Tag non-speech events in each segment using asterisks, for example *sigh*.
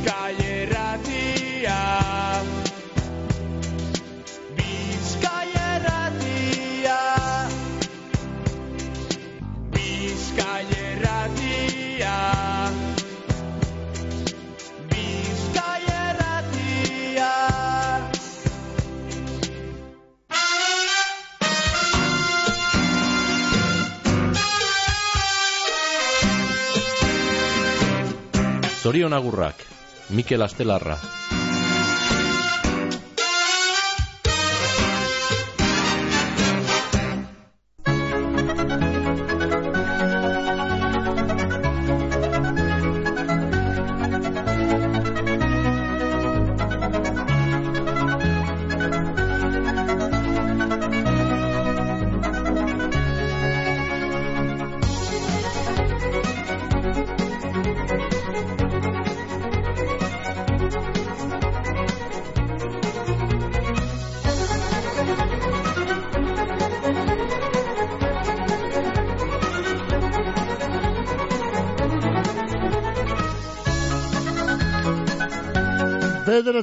Bizkaierratia Bizkaierratia Bizkaierratia Bizkaierratia Zorion agurrak, Mikel Astelarra.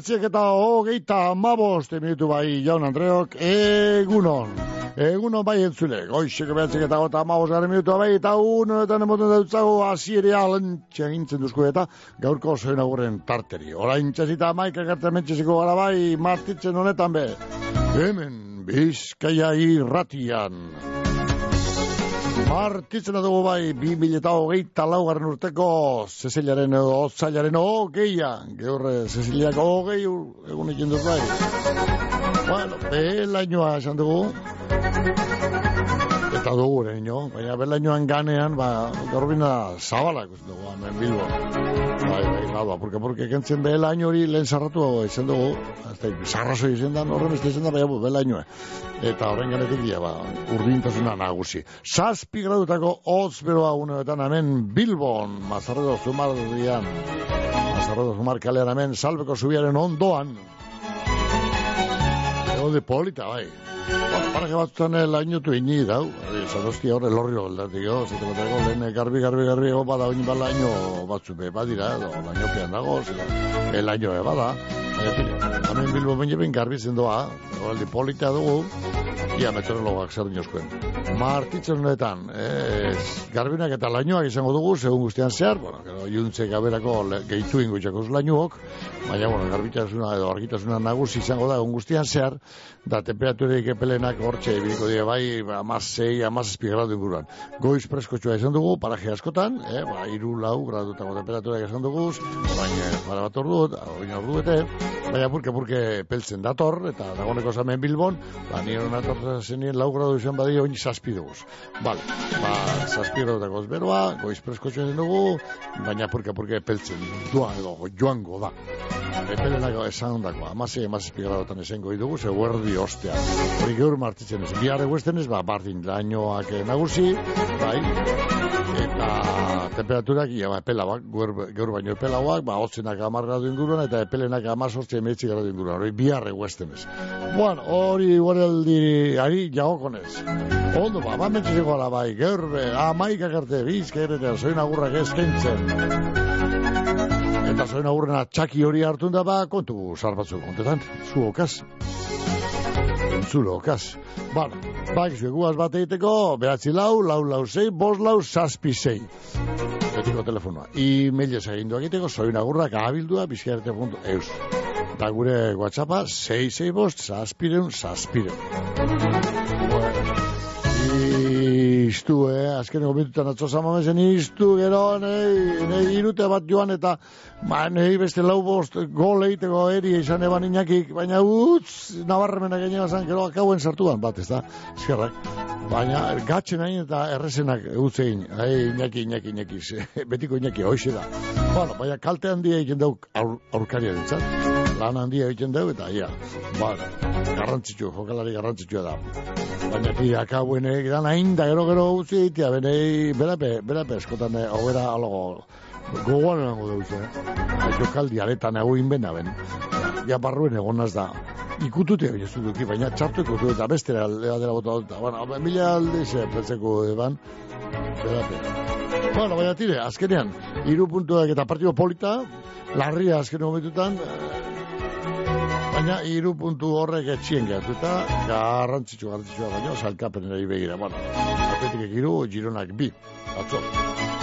Bederatziak eta hogeita amabost minutu bai jaun Andreok, egunon. Egunon bai entzule, goixeko behatzik eta gota amabost garen minutu bai, eta unoetan emoten dautzago asiere alentxe gintzen duzku eta gaurko zoen agurren tarteri. Orain txezita maika gertzen mentxeziko gara bai, martitzen honetan be. Hemen, bizkaia irratian. Martitzen dugu bai, bi eta hogeita laugarren urteko Zeziliaren edo Otzailaren hogeia. Gaur eh, Zeziliak hogei egun ikin dut bai. Bueno, belainoa esan dugu. Eta dugu ere ino, baina belainoan ganean, ba, gorbina zabalak uste dugu, hemen Bilbo. Bai, bai, ba, ba, porque, porque kentzen belaino hori lehen sarratu esan dugu, hasta sarrazo izan da, horren beste izan da, baina bu, belainoa. Eta horren ganetik dia, ba, urdintasuna nagusi. Zazpi gradutako hotz beroa uneetan hemen Bilbon, Mazarredo Zumardian, Mazarredo Zumar kalean hemen, salbeko zubiaren ondoan. Egon de polita, bai. Ba, Paraje batzutan lainotu ini dau, zadosti horre lorri goldatik, jo, zeteko dago, lehen garbi, garbi, garbi, ego bada oin bala laino batzu be, badira, edo, lainopean dago, zera, e laino e, bada, baina tira, hemen bilbo baino ben garbi zendoa, egoaldi polita dugu, ia meteorologak zer dinoskuen. Martitzen honetan, ez, garbinak eta lainoak izango dugu, segun guztian zehar, bueno, gero, juntze gaberako gehitu ingutxakos lainoak, baina, bueno, garbitasuna edo argitasuna nagusi izango da, egun guztian zehar, da temperaturik epelenak hortxe ibiliko dira bai, amasei, amazazpi gradu inguruan. Goiz preskotxoa izan dugu, paraje askotan, eh, ba, iru lau gradutako temperaturak izan dugu, baina, bara bat ordu, baina ordu bete, baina purke peltzen dator, eta dagoneko zamen bilbon, ba, nire hona zenien lau gradu izan badio, oin zazpi dugu. Bale, ba, zazpi gradutako beroa, goiz preskotxoa izan dugu, baina purke peltzen, duan edo, joango da. Epelenako esan dako, amasei, amazazpi gradutan esango dugu, ze huerdi gaur martitzen ez. Biharre guesten ez, ba, bardin lainoak eh, nagusi, bai, eta temperaturak, ia, ba, epelauak, gaur, gaur baino epelauak, ba, hotzenak amar gradu inguruan, eta epelenak amazortzi emetzi gradu inguruan, hori biharre guesten ez. Bueno, hori guareldi, ari, jagokonez. Ondo, ba, ba, mentxezeko ala, bai, gaur, be, amaikak arte, bizka erretea, zoin agurrak eskaintzen. Eta zoen aurrena txaki hori hartun da, ba, kontu zar batzuk kontetan, zu okaz. Entzulo okaz. Bala, bak, zueguaz bat egiteko, behatzi lau, lau lau zei, bos lau, saspi zei. Betiko telefonoa. E-mailez egin egiteko, zoin agurrak abildua, bizkiarte.eus. Da gure whatsappa, zei zei bost, saspiren, saspiren. Bueno. Iztu, eh, azkeneko minutan atzo zamamezen iztu, gero, nahi, nahi irute bat joan eta, ba, nahi beste lau bost gol egiteko eri izan eban inakik, baina utz, nabarremena gainera zan, gero akauen sartuan, bat, ez da, eskerrak. Baina, gatzen hain eta errezenak utzein, ai, inaki, inaki, inaki, *laughs* betiko inaki, hoxe da. Bueno, baina kalte handia egiten dauk aur, aurkaria dintzat, lan handia egiten dau, eta, ia, bueno, garrantzitsu, jokalari garrantzitsua da. Baina ti akabuenek dan hain da gero gero utzi egitea, benei, berape, berape eskotan, eh, hobera alogo, gogoan erango dut, eh? Jokaldi aretan egoin bena ben. Ja barruen egonaz da. Ikutute ez duki, baina txartu ikutu eta bestera aldea dela bota dut. Bueno, mila alde ze pentseko eban, berape. Bueno, baina tire, azkenean, iru puntuak eta partido polita, larria azken momentutan, eh, baina iru puntu horrek etxien gehatuta, garrantzitsu garrantzitsua baina, salkapenera begira. Bueno, atletik iru, gironak bi, atzo.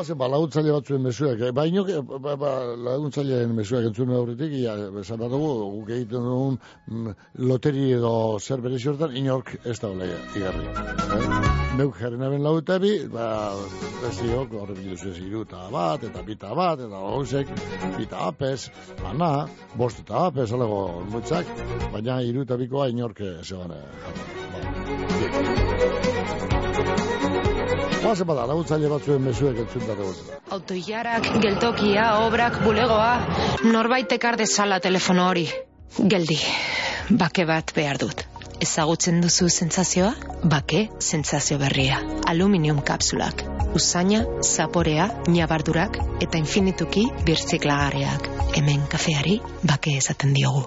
Oazen, ba, laguntzaile batzuen mesuak, eh, baino, eh, ba, ba, laguntzaileen mesuak entzun aurretik, ia, esan dugu, guk egiten dugun mm, loteri edo zer bere hortan, inork ez da hola igarri. Eh? Neuk jaren aben lau eta bi, ba, bestiok, horre biluzu ez bat, eta bita bat, eta gauzek, bita apes, ana, bost eta apes, alego, mutzak, baina iru eta bikoa inork ez egon, Oazen bada, laguntzaile batzuen mesuek entzun da Autoilarak, geltokia, obrak, bulegoa, norbait ekar dezala telefono hori. Geldi, bake bat behar dut. Ezagutzen duzu sentsazioa? Bake, sentsazio berria. Aluminium kapsulak. Usaina, zaporea, nabardurak eta infinituki birtziklagarriak. Hemen kafeari bake esaten diogu.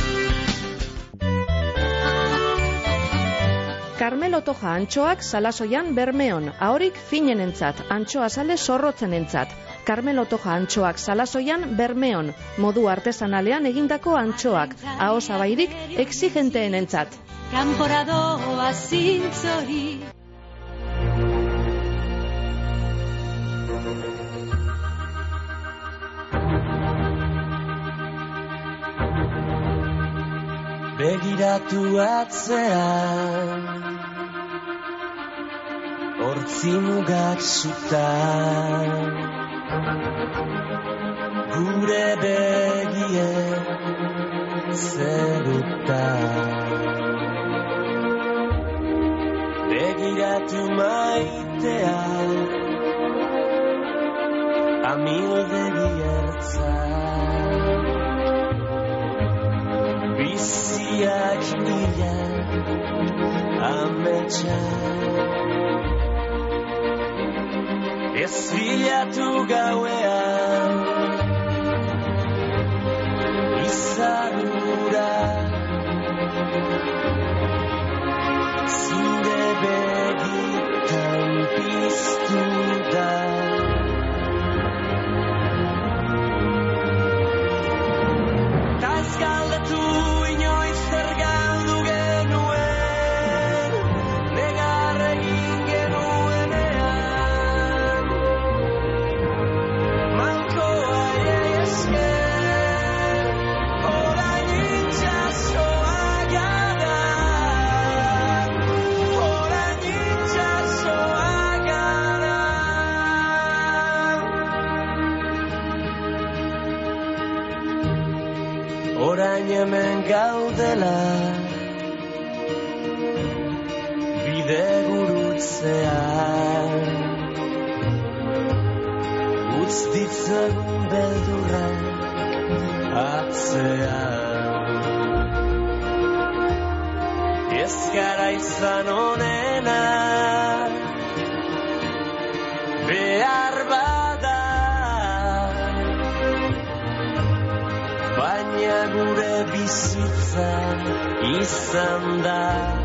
Carmelo Toja antxoak salasoian bermeon, ahorik finenentzat, antxoa sale zorrotzenentzat. Carmelo Toja antxoak salasoian bermeon, modu artesanalean egindako antxoak, aho zabairik exigenteenentzat. Kanporadoa zintzori Begiratu atzean Hortzi mugak zutan. Gure begie zerutan. Begiratu maitea Amildegi ertzan ametsa Ez bilatu gauean Izadura Zure begitan piztu da gaudela. Bide gurutzean Utz ditzagun beldurra atzean. Ez gara izan bizitza izan da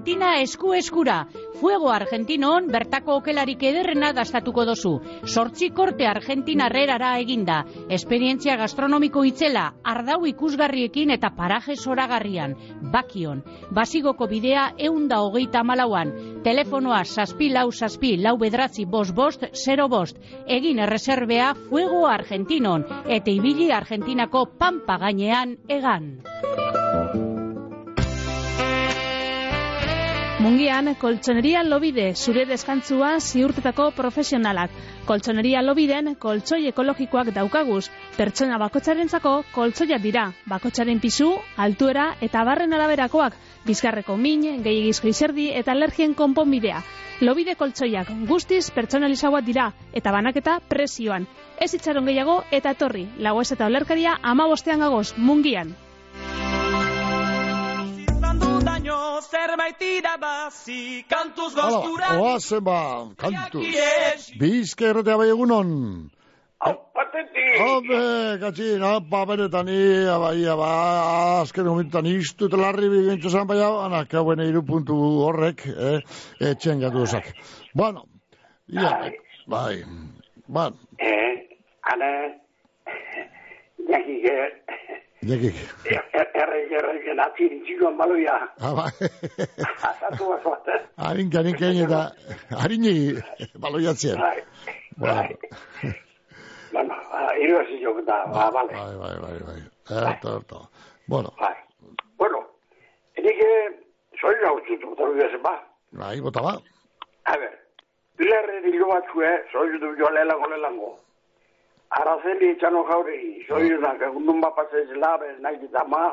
Argentina esku eskura. Fuego Argentinon bertako okelarik ederrena dastatuko dozu. Sortzi korte Argentina herrerara eginda. Esperientzia gastronomiko itzela, ardau ikusgarriekin eta paraje zoragarrian. Bakion. Basigoko bidea eunda hogeita malauan. Telefonoa saspi lau saspi lau bedratzi bost bost zero bost. Egin erreserbea Fuego Argentinon. Eta ibili Argentinako pampa gainean egan. Mungian, koltsoneria lobide, zure deskantzua ziurtetako profesionalak. Koltsoneria lobiden, koltsoi ekologikoak daukaguz. Pertsona bakotxarentzako koltsoia dira. Bakotxaren pisu, altuera eta barren araberakoak. Bizkarreko min, gehiagizko izerdi eta alergien konponbidea. Lobide koltsoiak guztiz pertsonalizagoak dira eta banaketa presioan. Ez itxaron gehiago eta etorri. Lagoez eta olerkaria ama bostean gagoz, mungian. Zerbait irabazi kantuz Hala, goztura oazen ba, kantuz. Bizke errotea bai egunon. Habe, katxin, apa, benetan, ia, ba, ia, ba, azken momentan iztu eta larri bigintu zan baina, anak, hauen eiru puntu horrek, eh, etxen gatu osak. Bueno, ia, bai, ban, Eh, ane, jakik, jakik, erre, erre, natziri txikoan baloia, ah, bai, *laughs* azatu bat, eh? harin, harin, harin, eta, harin, baloiatzen. Bai, Bueno, bueno, iruasi jok da, ba, bale. bai, bai, bai, bai, eta, eta, bueno, Bai. Bueno, enik, soy hau zutu, botaru gazen, ba. bai, bota ba, A ver, bilarre dilo batzue, soy du jo lelango lelango. Araceli etxano jauregi, soy una, egundun bat pasez labe, nahi eta ma,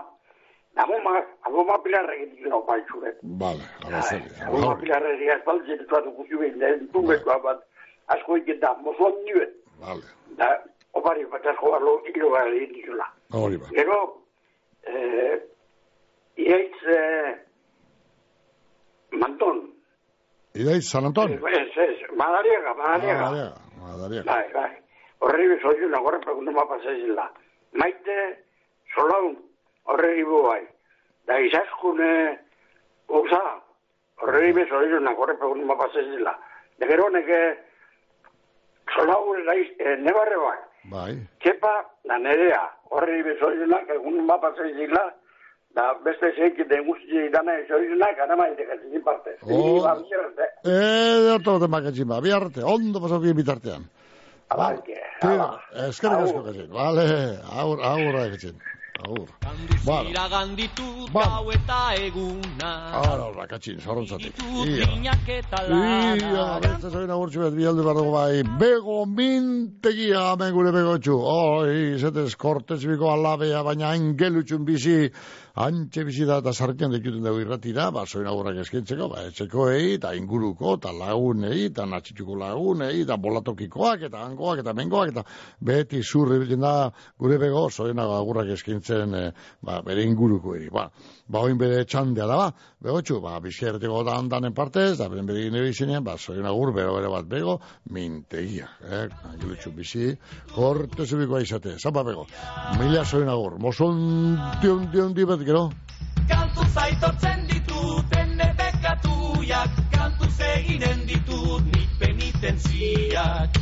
namuma, amuma bilarre egitik no baitxure. Vale, araceli. Amuma bilarre egitik espaltzen ditu atu guzti behin, lehen tungekoa bat, asko iketa, mozuan nire. Vale, Da, opari bat asko barlo, hilo gara egin dizula. hori ba. Gero, eh, iaitz, eh, manton, Idaiz, San Antonio. ez, ez, madariaga, madariaga. Madariaga, Madariaga. Bai, bai. Horri bezoizu nagorre preguntu ma pasaizela. Maite, solaun, horre ibu bai. Da izaskune, gauza, horre bezoizu nagorre preguntu ma pasaizela. De gero neke, solaun, naiz, eh, nebarre bai. Bai, Kepa, da nerea, horre bezoizunak, egun ma pasaizela, da beste zeik den guzti dana ezoizunak, anama itekatzen parte. Oh. Ba, bierarte. eh, dato de makatxima, biarte, ondo pasauki bitartean. Bai, Tira, eskerrik asko katxin, vale, aur, aurra katxin, aur. Bueno, Iraganditut Ba. gau eta eguna. Ahora, ahora, katxin, zorrontzati. Ditut Ia. Ia, lana beste zoin agurtxu bet, bialde barro bai, bego mintegia hemen gure begotxu. Oi, zetez, kortez biko alabea, baina angelutxun bizi, antxe bizi da eta sartian dekuten dugu irratira, ba, zoin agurrak eskintzeko, ba, etxekoei, eta inguruko, eta lagunei, eta natxitxuko lagunei, eta bolatokikoak, eta hangoak, eta mengoak, eta beti zurri biltzen da gure bego, zoin agurrak eskintzen, eh, ba, bere inguruko eri. Ba, ba, oin bere txandea da, ba, begotxu, ba, bizierteko da handanen partez, da, beren bere gine bizinean, ba, zoin agur, bero bere bat bego, mintegia, eh, angilutxu bizi, korte zubikoa izate, zapa bego, mila zoin agur, mozon dion, dion, dion, bat gero, Kantu zaitortzen ditut ene bekatuak Kantu eginen ditut nik penitentziak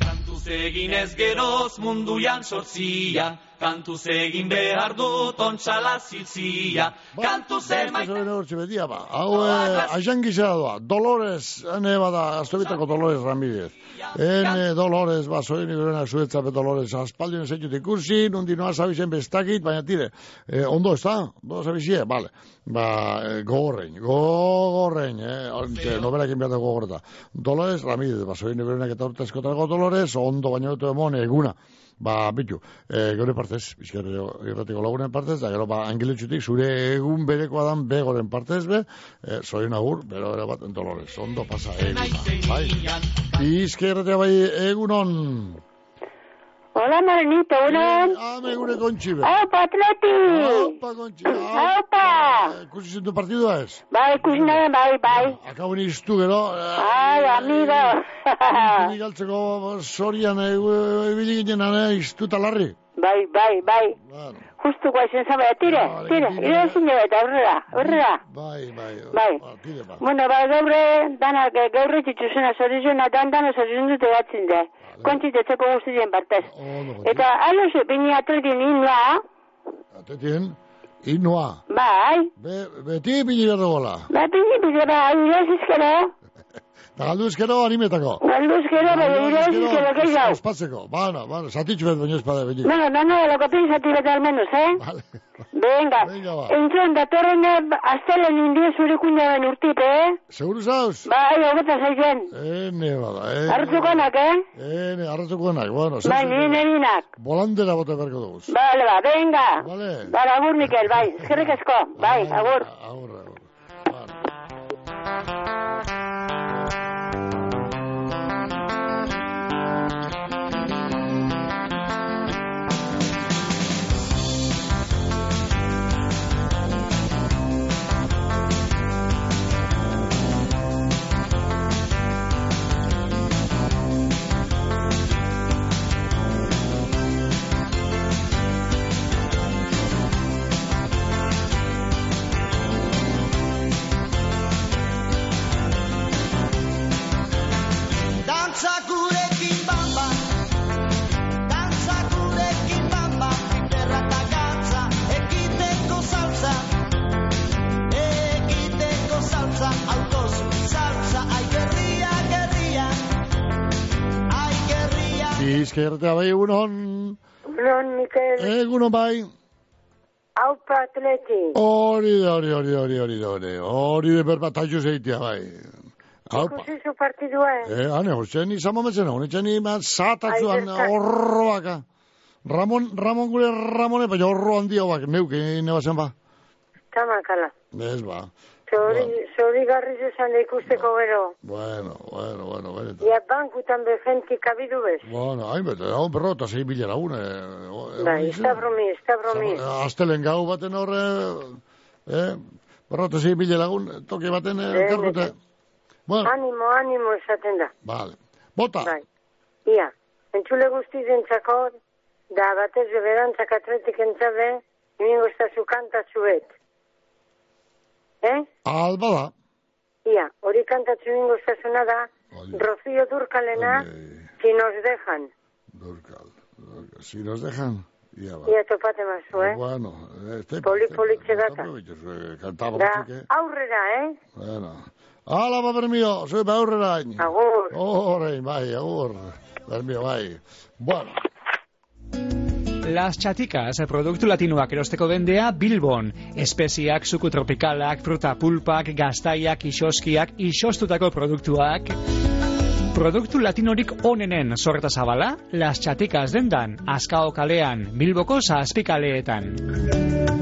Kantuz eginez geroz munduan sortzia kantuz egin behar dut ontsala ziltzia, kantuz emaita... Eso bene hortxe bedia, ba. Hau, eh, aixan gizera doa. Dolores, ene bada, aztobitako Dolores Ramírez. Ene Dolores, ba, zoin iberenak zuetzape Dolores. Aspaldien zeitut ikusi, nundi noa zabizen bestakit, baina tire. Eh, ondo, ez da? Ondo zabizie? Vale. Ba, eh, gogorrein, gogorrein, eh? Ontxe, nobelakin behar da gogorreta. Dolores Ramírez, ba, zoin iberenak eta urte eskotarako Dolores, ondo baino dut emon eguna. Ba, bitu, e, gure partez, bizkarri irratiko lagunen partez, da gero, ba, angiletxutik, zure egun berekoa dan begoren partez, be, e, zoin agur, bero ere bat, Dolores, ondo pasa, eguna, bai. Bizkarri bai, egunon. Hola, Marinito, egunon. Ame gure kontxi, be. Aupa, atleti. Aupa, kontxi. Aupa. Ikusi zintu partidua ez? Bai, ikusi nahi, bai, bai. Akabo ni iztu gero. Ai, amigo. Ni galtzeko sorian ebili ginen ane iztu talarri. Bai, bai, bai. Justu guaizen zama, tire, tire, ire ezin eta aurrera, aurrera. Bai, bai. Bai. Ba. Bueno, bai, gaurre, danak, gaurre txitxuzena, zorizuna, dan, dana zorizun dute batzen da. Kontitetzeko guztien partez. Eta, alo, bini atletin inua, Atetien, inoa. bai, Be, beti bini behar dugola. bai, bini bide, bai, ire ezizkero, Da galdu ezkero animetako. galdu ezkero, bai, ire ezizkero, gehiago. Ospatzeko. Bana, bana, zatitxu bet baino espada bini. Bueno, no, no, lo que piensas bete al menos, ¿eh? Vale. Venga. Venga, ba. Entzun, datorren eh, astelen indie zure kundaben urtipe, eh? Seguru zauz? Bai, hogeta zaizen. Ene, bada, eh. Hartzukonak, eh? Ene, arratzukonak, bueno. Bai, nire nerinak. Volandera bote berko dugu. Vale, ba, venga. Vale. Vale, agur, Mikel, bai. Eskerrik asko. Bai, agur. Agur, agur. Dantza gerria Bizkertea bai egunon. Non, Mikel. Egunon bai. Aupa atleti. Hori da, hori, hori, hori, hori, hori, hori de berbat taixu zeitia bai. Haupa. Ikusi zu partidua, eh? Eh, ane, hotzen izan momentzen, honetzen iman satatzuan Ai, bertan. horroaka. Ramon, Ramon gure Ramone, baina horro handia bak, neuke, nebazen ba. Tamakala. Ez ba. Zori, zori garriz esan da ikusteko gero. Bueno, bueno, bueno, benetan. Ja, bankutan bejenti kabidu bez. Bueno, hain bete, hau berrota zei bila lagune. Bai, ez da bromi, ez da bromi. Aztelen gau baten horre, eh, berrota zei bila lagun, toki baten eh, Eh. Bueno, Animo, animo esaten da. vale. Bota. Bai. Ia, entzule guzti zentzako, da batez beberantzak atletik entzabe, ningo ez da zu kantatzu bet. Eh? Alba da. Ia, hori kantatzu ningo ez da da, Rocío Durkalena, si nos dejan. Si nos dejan, ya va. Ia, topate mazu, eh? Bueno, este... Poli, poli txegata. Cantaba Da, que... aurrera, eh? Bueno. Hala, ba, bermio, zue ba aurrera. Agur. Orain, bai, agur. Bermio, bai. Bueno. Las Chaticas, produktu latinoak erosteko dendea Bilbon. Espeziak, suku tropikalak, fruta pulpak, gaztaiak, isoskiak, isostutako produktuak. Produktu latinorik onenen sorta zabala, Las Chaticas dendan, Azkao kalean, Bilboko zazpikaleetan.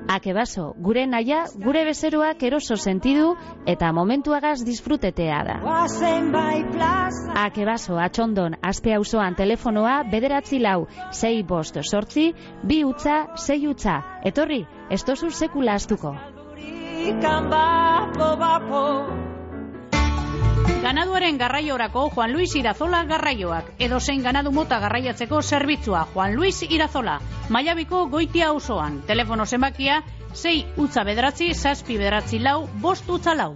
Akebaso, gure naia, gure bezeroak eroso sentidu eta momentuagaz disfrutetea da. Akebaso, atxondon, aspe auzoan telefonoa bederatzi lau, sei bost sortzi, bi utza, sei utza. Etorri, ez tozu sekula astuko. Ganaduaren garraiorako Juan Luis Irazola garraioak. Edo zein ganadu mota garraiatzeko zerbitzua Juan Luis Irazola. Maiabiko goitia osoan. Telefono zenbakia 6 utza bederatzi, zazpi bederatzi lau, bost utza lau.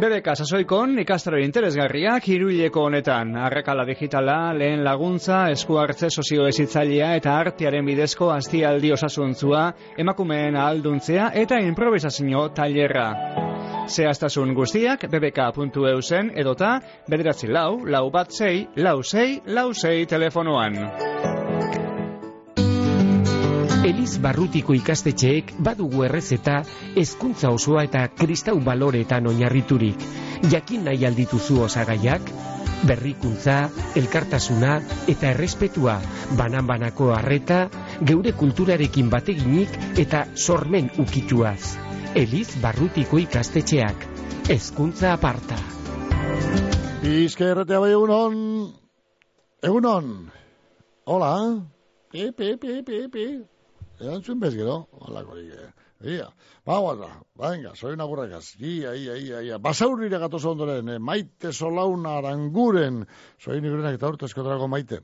BBK sasoikon ikastaro interesgarriak hiruileko honetan. Arrakala digitala, lehen laguntza, esku hartze sozioezitzailea eta artearen bidezko aztialdi osasuntzua, emakumeen ahalduntzea eta improvisazio tailerra. Zehaztasun guztiak bbk.eu zen edota bederatzi lau, lau bat zei, lau zei, lau zei telefonoan. Eliz Barrutiko ikastetxeek badugu errezeta hezkuntza osoa eta kristau baloretan oinarriturik. Jakin nahi aldituzu osagaiak, berrikuntza, elkartasuna eta errespetua, banan-banako harreta, geure kulturarekin bateginik eta sormen ukituaz. Eliz Barrutiko ikastetxeak, hezkuntza aparta. Bizka erratea bai egunon. Egunon. Hola. Pi, pi, pi, pi, pi. Erantzun bez gero. Ia, ba, guarda, venga, soy una burrakaz. Ia, ia, ia, ia. Basaurrire gatoz ondoren, eh, maite solaun aranguren. Soy nigurenak eta urtezko drago maite.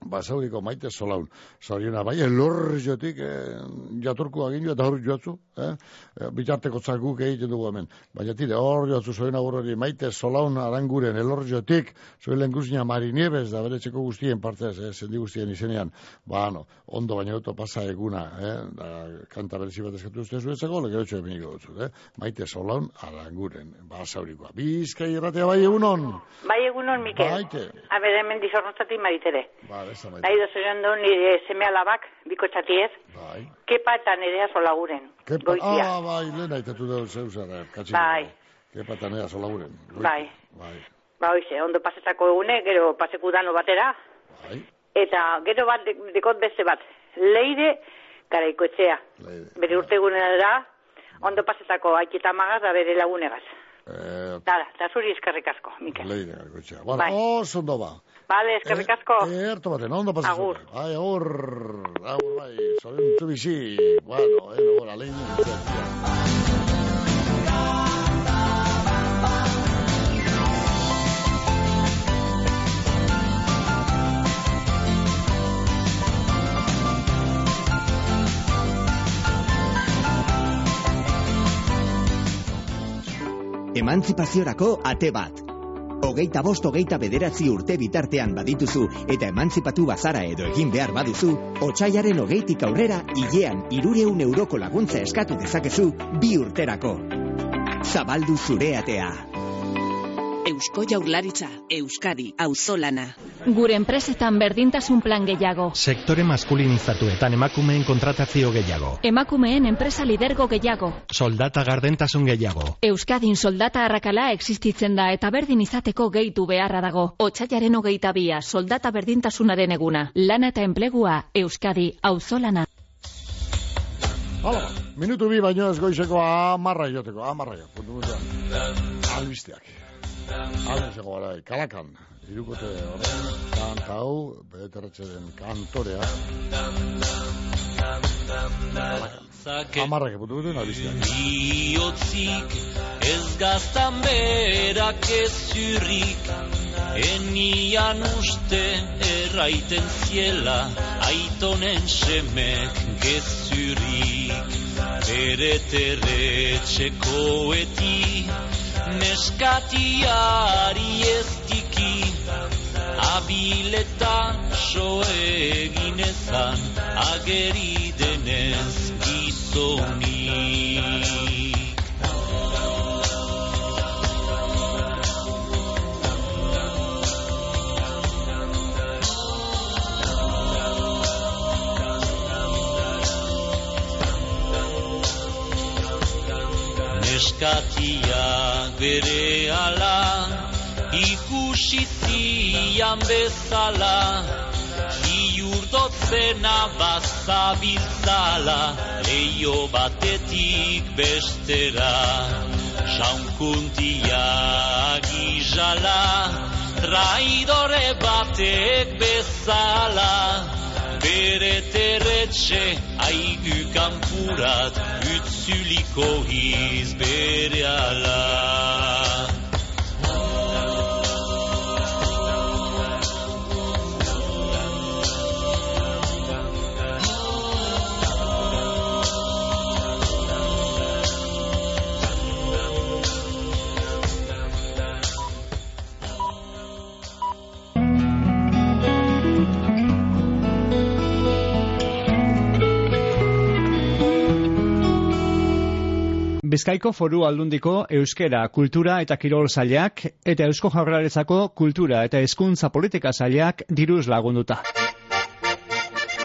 Basauriko maite solaun. Zoriona, bai, elor jotik, eh, jaturku agin eta hor joatzu, eh? Eh, bitarteko guk egiten dugu hemen. Baina tire, hor joatzu zoin agurrori maite solaun aranguren elor jotik, zoin lehen guzina marinieves da bere txeko guztien partez, eh, zendi guztien izenean. Ba, no, ondo baina oto pasa eguna, eh? Da, kanta berezi bat eskatu uste zuetzeko, lege hotxo emeniko dutzu, eh? Maite solaun aranguren, basaurikoa. Bizkai erratea bai egunon. Bai egunon, Mikel. Baite. A ber, hemen dizornotzatik maritere. Ba, esa maite. Nahi dozu nire seme alabak, biko txatiez, Bai. kepa eta nirea solaguren. Kepa, Goitia. ah, bai, lehen aitatu dugu zeu zara, katxin. Bai. Kepa eta nea solaguren. Bai. Bai. Ba, oize, ondo pasetako egune, gero paseku dano batera. Bai. Eta gero bat, de- dekot beste bat. Leire, garaiko etxea. Leire. Bere urtegunera da, ondo pasetako aiketa magaz da bere lagunegaz. Eh, Dara, eta zuri eskerrik asko, Mikel. leire, gotxea. Bueno, Bai. oso ondo ba. Vale, eskerrik asko. Erto baten, ondo pasatzen. Agur. Bai, agur, agur, bai, zoriontzu bizi. Bueno, eh, gora, lehin. Emantzipaziorako ate bat. Hogeita bost hogeita bederatzi urte bitartean badituzu eta emantzipatu bazara edo egin behar baduzu, otxaiaren hogeitik aurrera hilean irureun euroko laguntza eskatu dezakezu bi urterako. Zabaldu zure atea. Eusko Jaurlaritza, Euskadi, Auzolana. Gure enpresetan berdintasun plan gehiago. Sektore maskulinizatuetan emakumeen kontratazio gehiago. Emakumeen enpresa lidergo gehiago. Soldata gardentasun gehiago. Euskadin soldata arrakala existitzen da eta berdin izateko gehitu beharra dago. Otsailaren hogeita bia, soldata berdintasunaren eguna. Lana eta enplegua, Euskadi, auzolana. Hala, minutu bi baino ez goizeko amarra joteko, amarra jo, puntu puntuan. Albisteak. Albizeko gara, kalakan, irukote horren, kanta hau, beterretxeren kantorea. Kalakan. Amarra jo, puntu puntuan, albisteak. Biotzik ez gaztan berak ez zurrik Enian uste erraiten ziela Aitonen semek gezurik Bere terretxekoeti Neskatiari ez diki Abileta so eginezan Ageri denez gizonik bere ala ikusi zian bezala Iurdotzena bazabiltzala leio batetik bestera Saunkuntia gizala traidore batek bezala bere terret etxe aigu kanpurat utzuliko iz Bizkaiko foru aldundiko euskera, kultura eta kirol zailak eta eusko jaurlaritzako kultura eta hezkuntza politika zailak diruz lagunduta.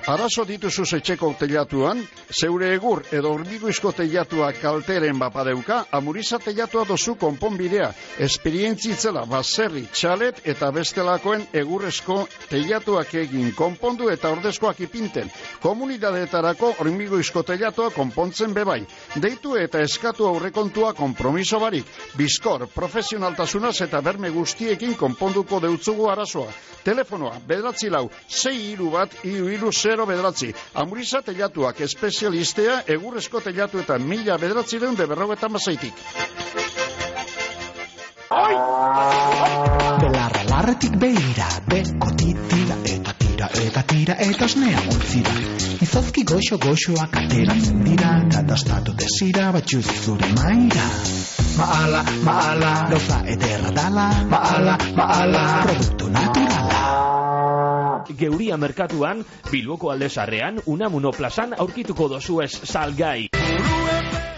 Arazo dituzu etxeko teilatuan, zeure egur edo hormiguizko teilatua kalteren bapadeuka, amuriza teilatua dozu konponbidea, esperientzitzela baserri, txalet eta bestelakoen egurrezko teilatuak egin konpondu eta ordezkoak ipinten. Komunidadeetarako hormiguizko teilatua konpontzen bebai. Deitu eta eskatu aurrekontua kompromiso barik. Bizkor, profesionaltasunaz eta berme guztiekin konponduko deutzugu arazoa. Telefonoa, bedratzi lau, sei iru bat, iru iru zero bedratzi. Amuriza telatuak espezialistea, egurrezko telatu eta mila bedratzi deun de berrogeta mazaitik. Belarra larretik beira, beko titira eta tira eta tira eta osnea utzira. Izozki goxo goxoak ateratzen dira, katastatu desira batxuz zure maira. Maala, maala, gauza ederra dala, maala, maala, produktu naturala. Geuria merkatuan, Bilboko aldezarrean, Unamuno plazan aurkituko dozuez salgai.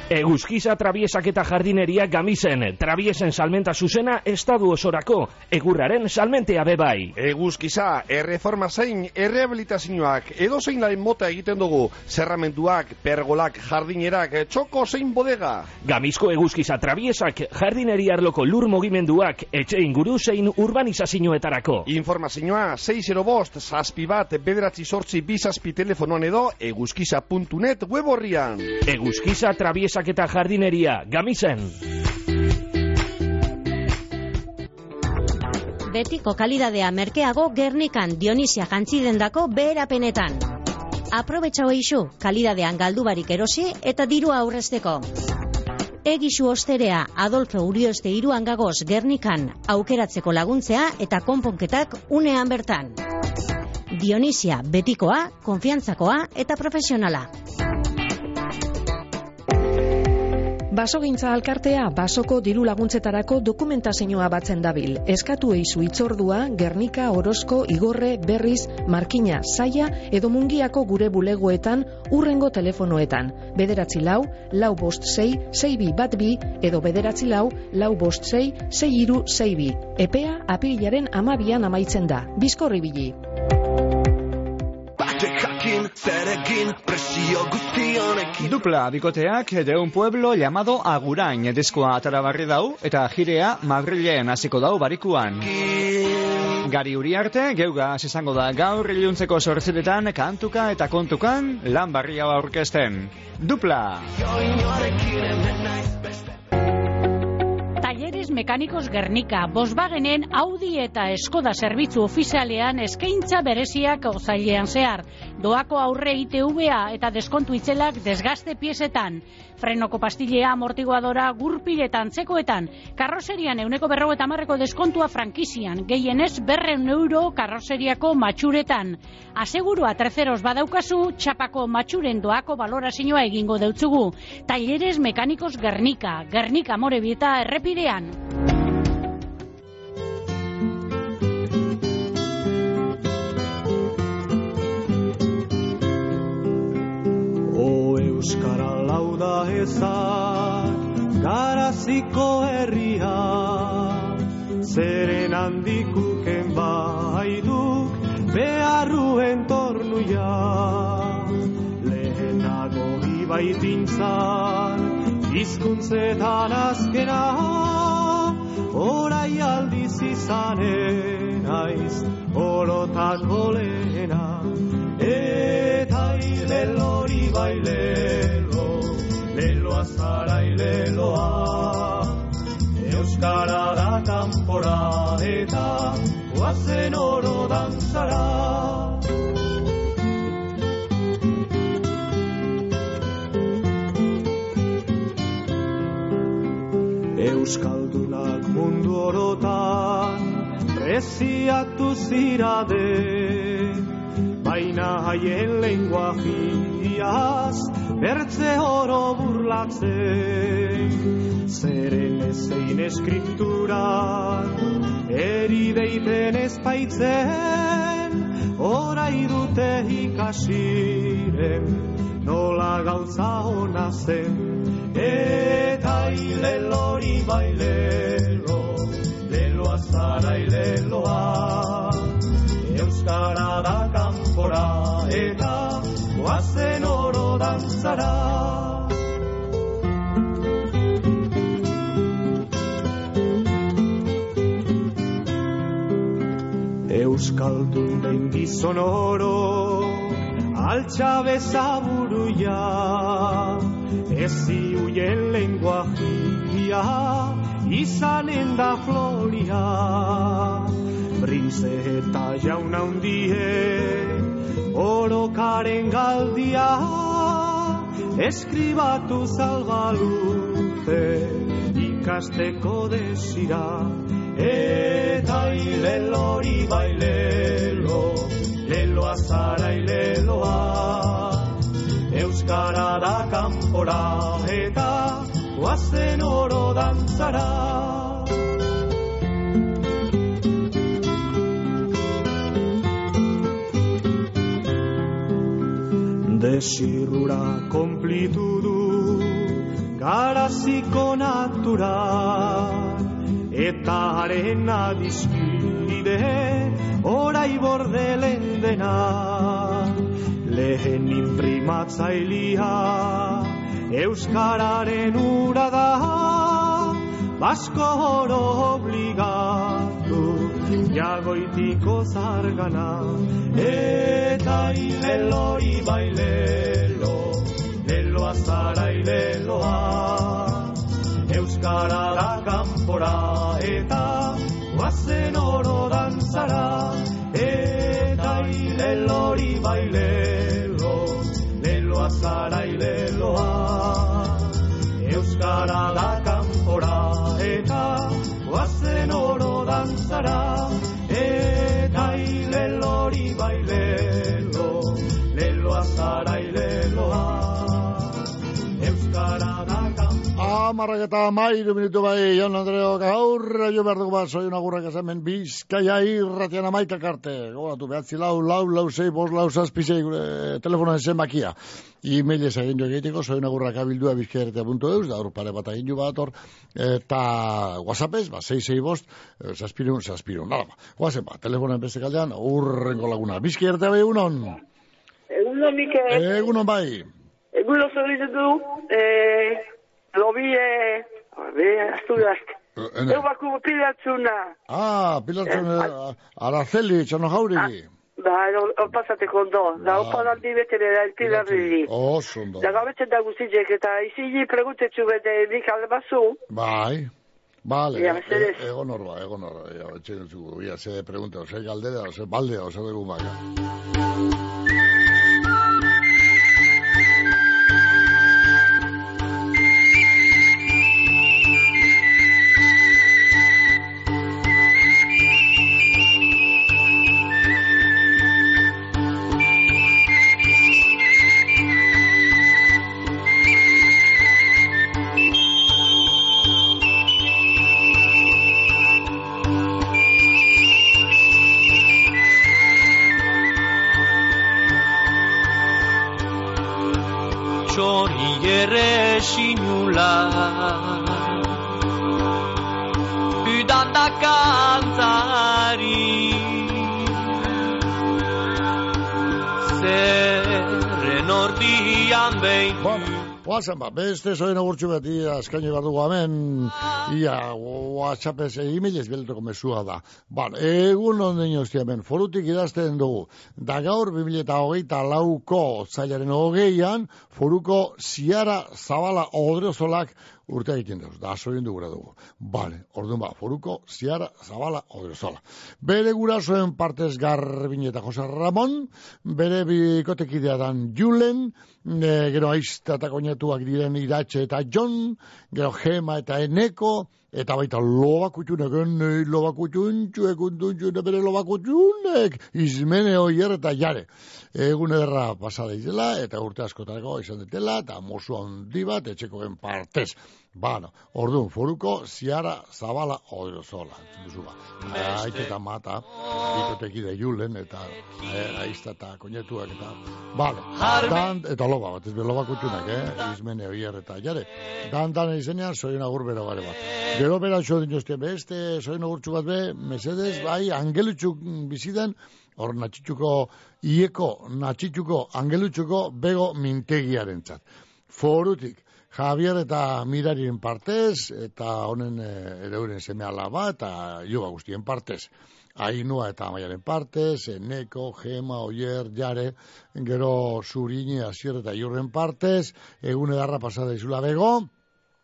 Eguzkiza trabiesak eta jardineria gamizen, trabiesen salmenta zuzena estadu osorako, egurraren salmentea bebai. Eguzkiza, erreforma zein, errehabilitazioak, edo zein laren mota egiten dugu, zerramenduak, pergolak, jardinerak, txoko zein bodega. Gamizko eguzkiza trabiesak, jardineria arloko lur mogimenduak, etxe inguru zein urbanizazioetarako. Informazioa, 6 bost, zazpi bat, bederatzi sortzi bizazpi telefonoan edo, eguzkiza.net web horrian. Eguzkiza trabiesak eta jardineria, gamizen. Betiko kalidadea merkeago Gernikan Dionisia jantzidendako beherapenetan. Aprobetxau eixu, kalidadean galdubarik erosi eta dirua aurrezteko. Egisu osterea Adolfo Urioste iruan gagoz Gernikan aukeratzeko laguntzea eta konponketak unean bertan. Dionisia betikoa, konfiantzakoa eta profesionala. Basogintza alkartea basoko diru laguntzetarako dokumentazioa batzen dabil. Eskatu eizu itzordua, Gernika, Orozko, Igorre, Berriz, Markina, Saia edo Mungiako gure bulegoetan urrengo telefonoetan. Bederatzi lau, lau bost sei, sei bi bat bi edo bederatzi lau, lau bost sei, sei iru sei bi. Epea apirilaren amabian amaitzen da. Bizkorri bili. Zerekin, presio guztionekin Dupla bikoteak de un pueblo llamado Agurain diskoa atarabarri dau eta jirea Madrilen hasiko dau barikuan. Gari Uriarte, geuga izango da gaur iluntzeko sortziretan kantuka eta kontukan lan barri hau aurkezten. Dupla! Talleres Mekanikos Gernika, Volkswagenen Audi eta Skoda zerbitzu ofizialean eskaintza bereziak ozailean zehar. Doako aurre ITVA eta deskontu itzelak desgaste piezetan. Frenoko pastilea, amortiguadora, gurpiletan, txekoetan. Karroserian euneko berro eta marreko deskontua frankizian. Gehienez berreun euro karroseriako matxuretan. Asegurua terceros badaukazu, txapako matxuren doako balorazioa egingo deutzugu. Talleres Mekanikos Gernika, Gernika Morebieta errepidean. Euskara lauda ezak, garaziko herria, zeren handikuken baiduk, beharruen tornuia. Lehenago ibaitintzan, hizkuntzetan azkena, orai aldiz izanen aiz, orotako lehena. Eta ilelori bailelo, zara ileloa Euskara da kanpora eta guazen oro dantzara. Euskaldunak mundu orotan preziatu zirade Baina haien lenguajiaz bertze oro burlatzen Zeren ezein eskripturan eri deiten ezpaitzen Horai dute ikasiren nola gauza hona zen. Eta ilelori bailelo, leloa zara ileloa Euskara da kanpora eta goazen oro dantzara Euskaldun den gizon oro altxa bezaburuia ezi huien lenguajia izanen da floria. Brinze eta jauna hundie orokaren galdia eskribatu zalbalute ikasteko desira eta ilelori bailelo leloa zara ileloa Euskara da kanpora eta guazen oro dantzara Desirrura konplitu du garaziko natura. Eta haren adizkide orai bordelen dena. Lehen imprimatzailia euskararen ura da. Basko oro obligatu jagoitiko zargana eta ileloi bailelo leloa zara ileloa euskara da kanpora eta guazen oro dantzara eta ilelori bailelo leloa zara ileloa euskara Amarrak eta mairu minutu bai, Jon Andreo, gaur, jo behar dugu bat, soiun agurrak esamen, bizkaia irratian amaikak arte, gogatu, behatzi lau, lau, lau, zei, bos, lau, zazpizei, gure telefonoen zenbakia. E-mailez egin jo egiteko, soiun agurrak abildua bizkaia.eus, da hor pare bat egin jo bat hor, eta whatsappez, ba, zei, zei, bost, zazpirun, zazpirun, nada, ba, guazen ba, telefonoen beste kaldean, urrengo laguna, bizkaia arte bai, egunon? Egunon, Mikel. Egunon bai. Egunon, zorritu du, eh, lobi, eh, be, Asturias. ene. Eu baku pilatzuna. Ah, pilatzen, Araceli, txano jaurigi. Ba, hor pasateko ondo. Da, Ah. opa aldi betere da, pilarri. Oso ondo. Da, gabetzen da guztiek, eta izi preguntetzu bete nik albazu. Bai. Vale, Ia, e- mesedez. e- egon horba, egon horba. Ia, etxe dutzu, ia, ze pregunta, ose galdera, ose baldea, ose dugu maga. Sinula Udan da kantari Zerren ordian behin Oazen ba, beste zoen agurtxu bat, ia, eskaini behar dugu hemen, ia, whatsappez, e-mailez beletoko mesua da. Ban, egun onden jozti hemen, forutik idazten dugu, da gaur 2008 lauko zailaren hogeian, foruko ziara zabala odrezolak urte egiten dugu, da soin du gura dugu. Bale, orduan ba, foruko ziara zabala odrezola. Bere gurasoen partez garbin eta Jose Ramon, bere bikotekidea dan Julen, e, gero aizta eta koinetuak diren idatxe eta John, gero Gema eta Eneko, eta baita lobakutxunek, enei lobakutxuntxu, ekuntuntxu, bere lobakutxunek, izmene oier eta jare. Egun ederra pasada izela, eta urte askotarako izan detela, eta mozu handi bat, etxekoen partez. Bano, orduan, foruko ziara zabala oirozola. Duzu ba. Aite eta mata, bitoteki da julen, eta aizta eta koñetuak eta... Bale, dan, eta loba bat, ez be loba kutxunak, eh? Izmene oier eta jare. Dan, dan izenean, soien agur bero gare bat. Gero bera txo dinozte, beste, soien agurtxu bat be, mesedez, bai, angelutxuk bizidan, hor natxitxuko, ieko natxitxuko, angelutxuko, bego mintegiaren txat. Forutik, Javier eta Mirarien partez, eta honen e, ere uren seme alaba, eta joga guztien partez. Ainua eta Amaiaren partez, Eneko, Gema, Oier, Jare, gero Zurini, Asier eta Iurren partez, egun edarra pasada izula bego,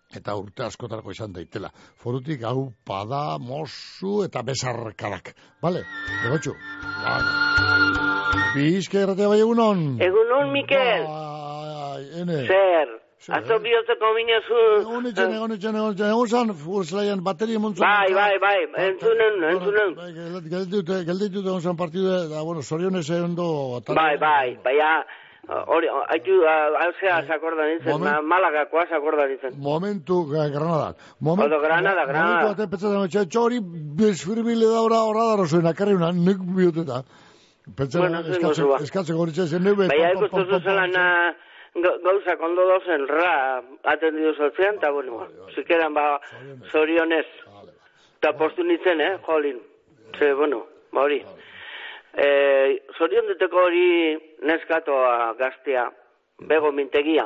eta urte askotarako izan daitela. Forutik hau pada, mozu eta besarkarak. Bale, egotxu. Bale. Bizke erratea bai egunon. Egunon, Mikel. Bai, ene. Zer. Atzo bihotzeko minezu... Egun etxen, egun etxen, egun etxen, egun zan, furzlaian, bateria montzun. Bai, bai, bai, entzunen, entzunen. Gelditute, gelditute egun zan partidu, da, bueno, sorionez egun do... Bai, bai, bai, ja, hori, haitu, hauzea, sakorda nintzen, Moment- malagakoa sakorda nintzen. Momentu, eh, Granada. Moment, Odo, Granada, Granada. Momentu batean pentsatzen, etxe, txori, bezfirbile da ora, ora daro zuen, akarri una, nik bihoteta. Pentsatzen, Bueno, zengo eskatzen, zua. eskatzen goritzen, zen nebe... Bai, ikustu zuzelan gauzak ondo dozen, ra, atendidu zotzean, eta bueno, zikeran ba, zorionez. Eta postu nintzen, eh, jolin. Ze, bueno, ba hori. Eh, zorion diteko hori neskatoa gaztea, bego mintegia.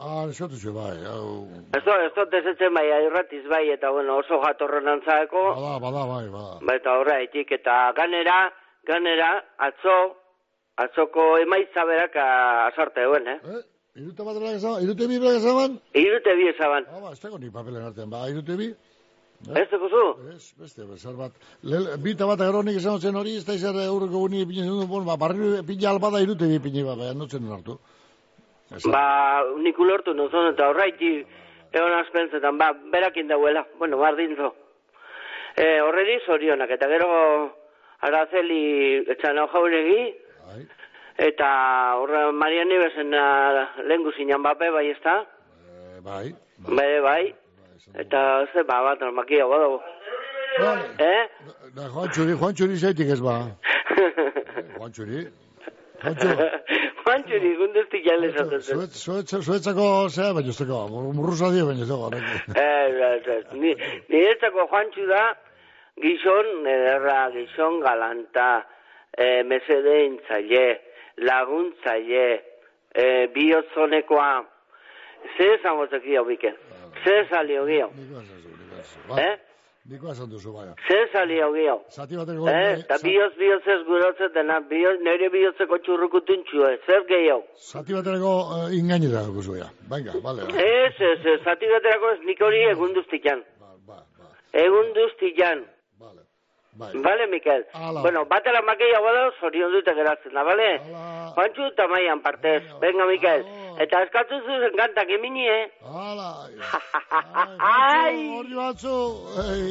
Ah, eskatu zu, bai, hau... Ez da, ez da, desetzen bai, irratiz bai, eta bueno, oso jatorren antzaeko, Bada, bada, bai, bada. ba, eta horreitik, eta ganera, ganera, atzo, atzoko emaitza berak a- azarte duen, eh? Irute bat dela gezaban, irute bi bela gezaban? Irute bi ezaban. Ah, ba, ez dago ni papelen artean, ba, irute bi? Ez dugu zu? Ez, beste, bezar bat. Lel, bita bat agero nik esan zen hori, ez da izan eurreko guni pini zen, bon, ba, barri pini albada irute bi pini bat, baina notzen hartu. Ba, nik ulortu nuzun, eta horraiti, egon azpentzetan, ba, berakin dauela, bueno, bardintzo. E, horreri zorionak, eta gero, arazeli, etxan hau jauregi, eta horra Maria Nibesen lehen guzinan bape, bai ez da? Bai. Bai, bai. Eta, ze, ba, bat, makia, badago. Eh? Da, Juan Txuri, Juan Txuri zaitik ez ba. *laughs* Juan Txuri. Juan Txuri. Juan Txuri, gundeztik jale zuet, zuetzako, zea, baina ez dago, murruza dio, baina ez dago. Eh, ez, ez, ni, niretzako Juantxu da, gizon ederra, gizon galanta, eh, mesede intzaile, laguntzaile, eh, bihotzonekoa, ze esango zeki hau biken? Ze esali hau gio? Eh? Niko esan duzu, baina. Ze esali hau gio? Zati bateko... Eh, eta bihotz bihotz ez gurotzen dena, bihotz, nire bihotzeko txurrukutun eh, zer gehiago? Zati bateko uh, ingainera dugu zuea. Venga, vale. Ez, ez, ez, zati baterako ez nik hori egun duztikan. Egun duztikan. Vale, Mikel. Bueno, batela makeia bada, zorion dute geratzen da, vale? Juantxu eta maian partez. Venga, Mikel. Eta eskatu zuzen kantak emini, eh? Hala. Ai! Hori *laughs* batzu. Ei.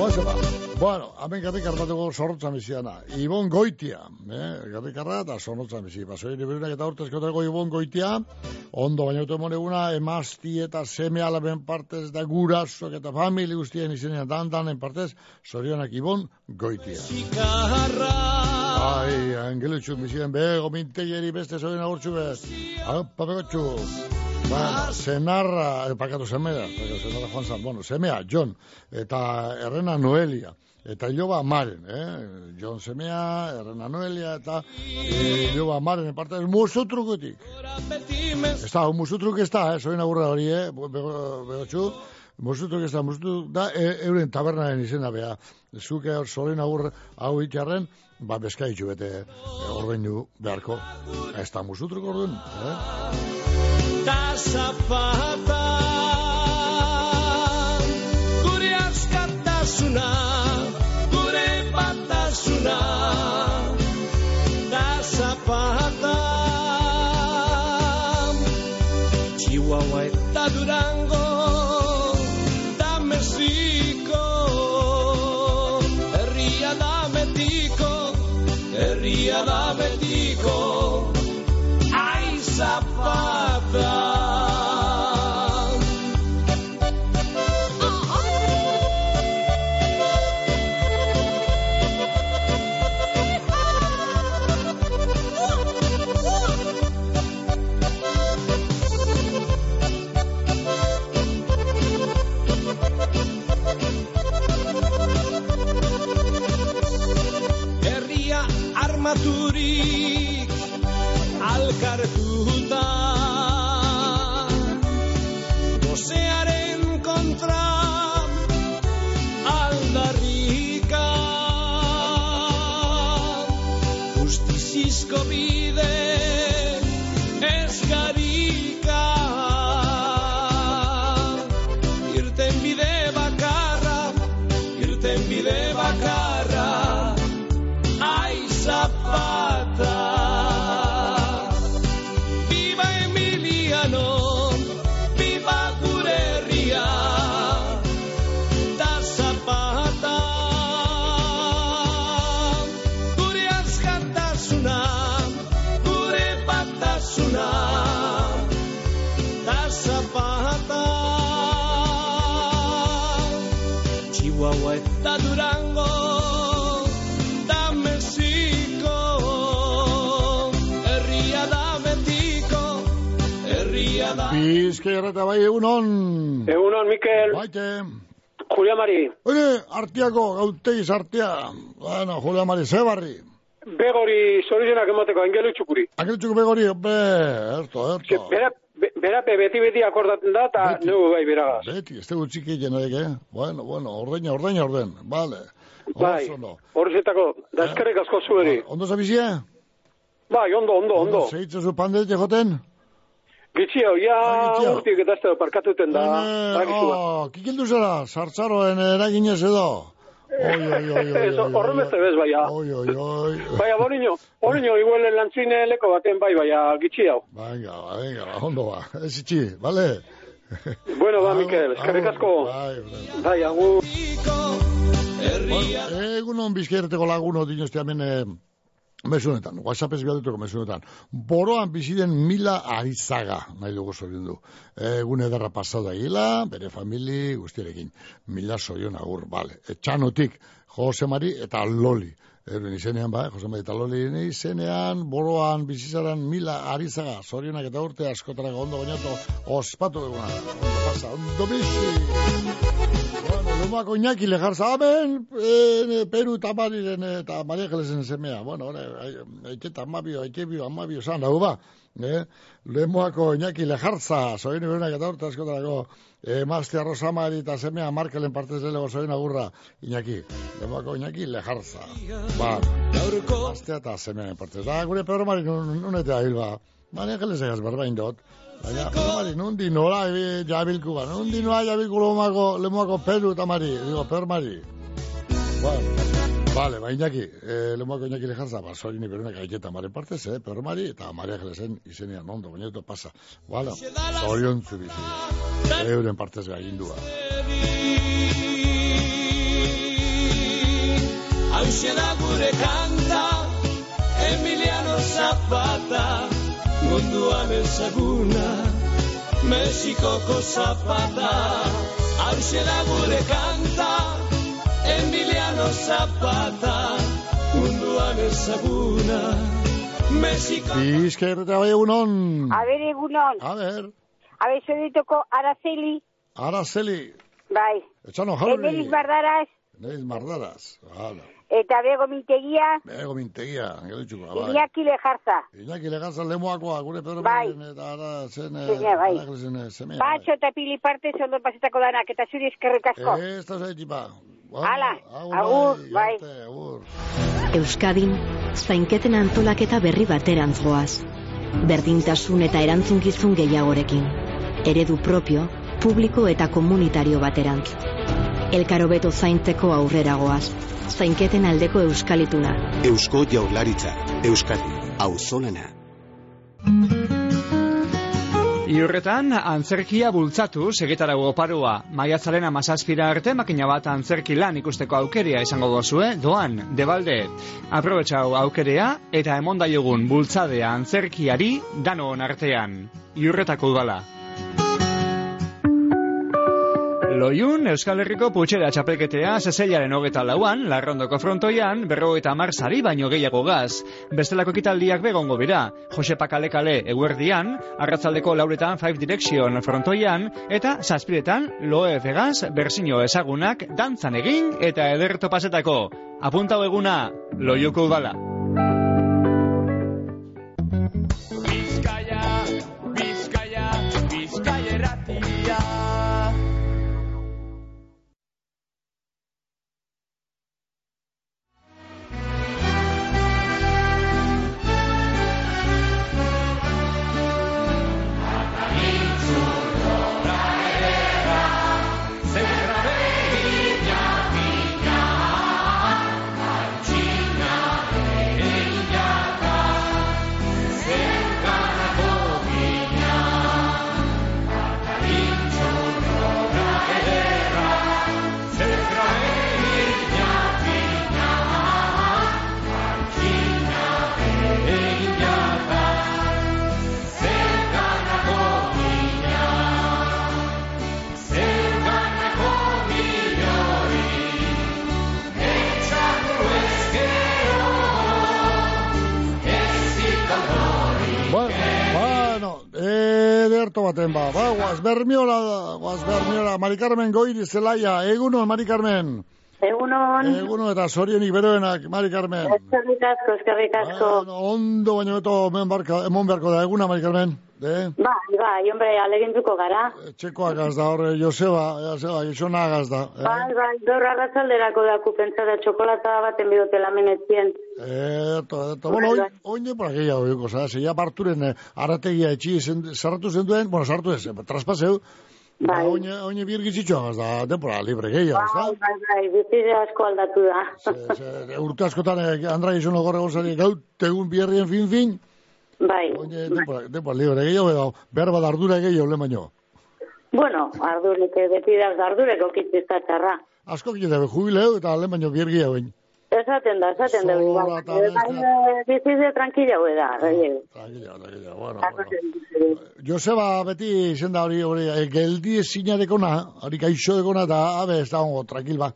Oso ba. Bueno, hemen garrikarra bateko zorrotzan biziana. Ibon Goitia, eh? garrikarra eta zorrotzan bizi. Basoi liberunak eta urtezkotako Ibon Goitia, ondo baina auto eguna, emazti eta seme alaben partez da gurasok eta famili guztien izenean dan danen partez, zorionak Ibon Goitia. Ai, angelutxu bizien bego mintegeri beste zoin agurtxu bez. Hau, papegotxu. Ba, senarra, eh, pakatu semea, senarra Juan San, bueno, semea, John, eta errena Noelia, eta iloba Maren, eh? John semea, errena Noelia, eta eh, iloba Maren, en parte, musutrukutik. Ez da, musutruk ez da, eh? Zoin agurra hori, eh? Bego, begotxu, musutruk ez da, musutruk da, e, euren tabernaren izena beha. Zuke hor zoin agur hau itxarren, ba, beskaitxu bete e, ordeinu beharko. Ez da musutruk orduan, eh? Ta zapata Gure askatasuna Gure batasuna Ta zapata Chihuahua da Durango, da Mexiko, herria da Metiko, herria da Metiko, ai. Bizkaia eta bai egunon. Egunon, Mikel. Baite. Julia Mari. Oye, artiako, gautegiz artia. Bueno, Julia Mari, zebarri. Begori soluzionak emateko angelu txukuri. Akeltxuko begori, be, erto, erto. Bera, be- bera pe beti beti akordaten da, eta nugu bai beragaz. Beti, ez dugu txiki jenarik, eh? Bueno, bueno, ordeina, ordeina, orden. Vale. Bai, ondo. horretako, da eskerrik asko zueri. Ondo zabizia? Bai, ondo, ondo, ondo. Zeitzu zu pandete joten? Gitxio, ja urtik eta da parkatuten da. Bat. Oh, kikildu zara, sartzaroen eraginez edo. Oi, oi, oi, oi, Ez, horren beste bez, baina. Oi, oi, oi. Baina, boriño, boriño, igual lantzine leko baten bai, baina, gitxi hau. Venga, venga, ondo ba. Ez itxi, bale? Bueno, ba, Mikel, eskerrik asko. Bai, agur. Bueno, egunon bizkerreteko laguno dinostia hemen eh, mesunetan, WhatsApp ez bialdutuko mesunetan. Boroan biziden mila arizaga, nahi dugu zorion du. Egun ederra pasada gila, bere famili guztierekin. Mila zorion agur, bale. Etxanotik, Jose Mari eta Loli. Euren izenean, ba, Jose Mari eta Loli izenean, boroan bizizaran mila arizaga, zorionak eta urte askotarako ondo bainato, ospatu duguna. Ondo pasa, ondo bizi. Bueno, Lumako Iñaki lejarza amen, eh, Peru eta Mariren eta Maria Gelesen semea. Bueno, hori, aiketa amabio, aikebio, amabio, zan, hau ba. Eh? Lemoako Iñaki lejarza, zoin iberunak eta urte askotarako, eh, Mastia Rosamari eta semea Markelen partez delego zoin agurra Iñaki. Lemoako Iñaki lejarza. Ba, Mastia eta semea partez. Da, gure Pedro Mari nun, nunetea hil ba. Maria Gelesen ez berbain dut. Baina, Mari, nundi nola e, jabilku ba, nundi nola jabilku lomako, lemoako Pedro eta Mari, digo, Pedro Mari. Bueno, vale, ba, Iñaki, eh, lemoako Iñaki lejarza, ba, sorin iberunak aiketa mare partez, eh, Pedro Mari, eta Maria Gelesen izenean ondo, baina eto pasa. Bueno, zorion zubizi, euren partez gahindua. Hauxe da gure kanta, Emiliano Zapata, munduan ezaguna, Mexikoko Zapata. Hauxe da gure kanta, Emiliano Zapata, munduan ezaguna, Mexiko... Bizkerreta bai egunon. A ver, egunon. A ver, A ver, soy toko Araceli. Araceli, Bai. etxano jauri. Bardaraz. Neiz mardaraz, hala. Eta bego mintegia. Ego mintegia, gelitxuko, bai. Iñaki lejarza. Iñaki legarza lemoakoa, gure Pedro Bai. Eta ara zen... eh, Zene, bai. Gelesen, eh, semea. Patxo eta pili parte ondo pasetako danak. Eta zuri eskerrik asko. Ez da zaitipa. Hala, agur, bai. Euskadin, zainketen antolaketa berri baterantz goaz. Berdintasun eta erantzunkizun gehiagorekin. Eredu propio, publiko eta komunitario baterantz. Elkarobeto zaintzeko aurrera goaz. Zainketen aldeko euskalituna. Eusko Jaurlaritza, Euskadi, Auzolana. Iurretan, antzerkia bultzatu segetarago oparoa. Maiatzaren amazazpira arte makina bat antzerki lan ikusteko aukeria izango dozue, doan, debalde. Aprobetxau aukerea eta emondaiogun bultzadea antzerkiari dano artean. Iurretako udala. Loiun, Euskal Herriko putxera txapelketea zezeilaren hogeta lauan, larrondoko frontoian, berro eta mar sari baino gehiago gaz. Bestelako kitaldiak begongo bira, Jose Pakalekale eguerdian, arratzaldeko lauretan Five Direction frontoian, eta zazpiretan Loe Vegaz berzino ezagunak dantzan egin eta ederto pasetako. Apuntau eguna, loiuko udala. Ederto baten ba, ba, guaz bermiola, guaz bermiola, Mari Carmen goiri zelaia, egunon, Mari Carmen. Egunon. Egunon eta zorionik beroenak, Mari Carmen. Eskerrik asko, eskerrik asko. Bueno, ondo baino beto emon beharko, emon beharko da, eguna, Mari Carmen. De? Bai, bai, hombre, aleginduko gara. Txekoak az da, horre, Joseba, Joseba, Josona agaz da. Eh? Bai, bai, gaur arratzalderako daku pentsa da txokolata baten bidotela menetzien. Eto, eto, bueno, oin, oin por aquella, oin, cosa, se ya parturen eh, arategia etxi, sarratu zenduen, bueno, sartu ez, eh, traspaseu, ba, Bai. oin, oin birgizitxo agaz da, temporada libre gehiago, ez da? Bai, bai, bai, bizide asko aldatu da. E, urte askotan, eh, Andra Gizono gorre gozari, gaut, tegun bierrien fin-fin, Bai, oin, temporada, temporada libre gehiago, edo, behar bat ardura gehiago, le baino. bueno, ardurik, eh, beti da ardureko kitzizta txarra. Asko gile, jubileu, eta le baino bier gehiago, oin. Esaten da, esaten da. Zola eta. Baina bizide tranquila hue da. Tranquila, tranquila, bueno, bueno. Joseba beti izen hori, hori, e, geldi ezinadekona, hori gaixo dekona, eta, abe, ez da hongo, tranquil, ba.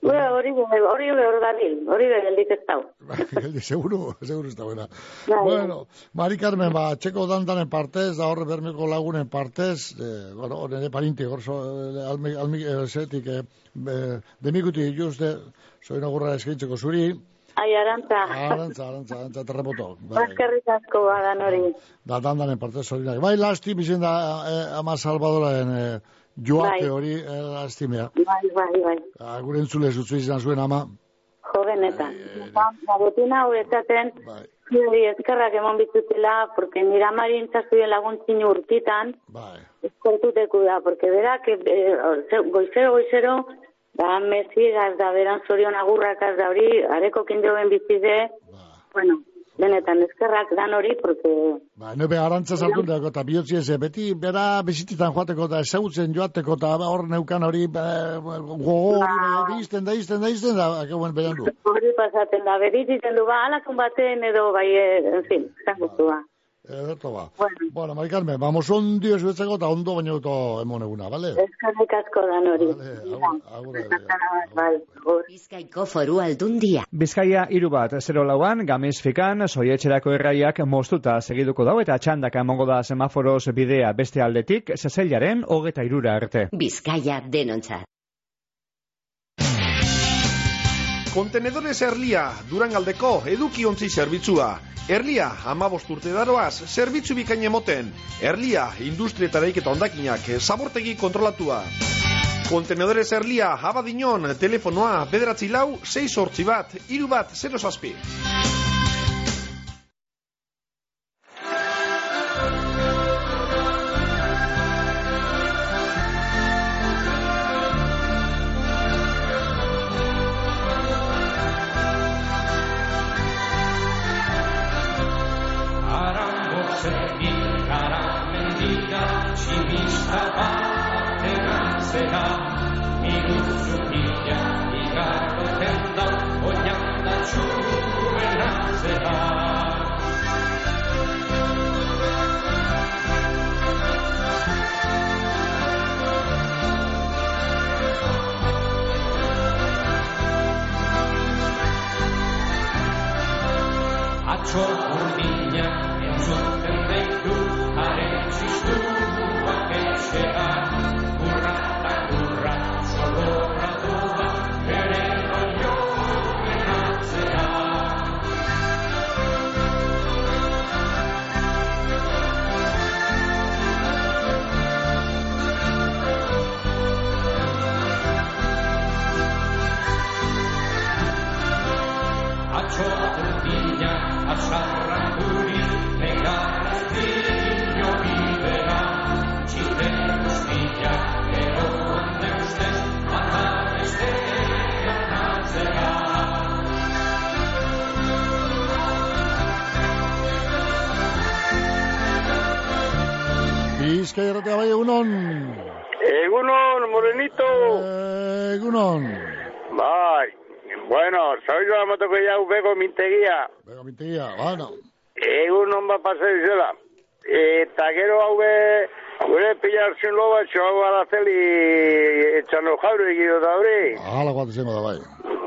Bueno, hori hori hori dabil, hori geldik ez dau. *laughs* Geldi, seguro, seguro ez da buena. Bueno, Mari Carmen, ba, txeko dantanen partez, da horre bermeko lagunen partez, eh, bueno, nire parinti, gorzo, eh, almi, almi, eh, zetik, eh, demikuti, juste, soin agurra eskaintzeko zuri, Ai, arantza. arantza, arantza, arantza, terremoto. Bai. Eskerrik asko badan hori. da dandanen partez zorinak. Bai, lasti, bizen da, eh, ama salvadoraren eh, joate Bai. hori, eh, lastimea. Bai, bai, bai. Ah, Gure entzule zutzu izan zuen ama. Jovenetan. Ba, botina hau esaten, Bai. Zuri eskerrak emon bitutela, porque nira marin txastuen laguntzin urtitan, Bai. eskortuteku da, porque berak, eh, goizero, goizero, da mesigaz da, beran zorion agurrakaz da hori, areko kindoen bizide, bueno, benetan eskerrak dan hori, porque Ba, nebe arantza sartu dago, eta bihotzi ez, eh, beti bera bizititan joateko eta ezagutzen joateko, eta hor neukan hori gogo hori, ba, izten da, izten da, izten da, akauen behan du. hori pasaten da, berititen du, ba, alakun baten edo, bai, eh, en fin, zangutu ba. Edo ba. Bueno, Mari Carmen, vamos ondo ezuetzeko eta ondo baino eto emon eguna, bale? Eskerrik asko dan hori. Bizkaiko foru aldundia. Bizkaia hiru bat, 0 lauan, gamiz fikan, soietxerako erraiak moztuta segiduko dau eta txandaka emongo da semaforoz bidea beste aldetik, zezeilaren hogeta irura arte. Bizkaia denontzat. Kontenedores Erlia, Durangaldeko edukiontzi zerbitzua. Erlia, amabost urte daroaz, zerbitzu bikain emoten. Erlia, industrietaraik eta ondakinak, zabortegi kontrolatua. Kontenedores Erlia, abadinon, telefonoa, bederatzi lau, 6 sortzi bat, iru bat, 0 zazpi. Motoko jau bego mintegia. Bego mintegia, bueno. Egunon bat pasa izela. Eta gero hau be, gure pillar sin loba, txo hau alazeli etxano jauro egido da hori. Hala guat izango da bai.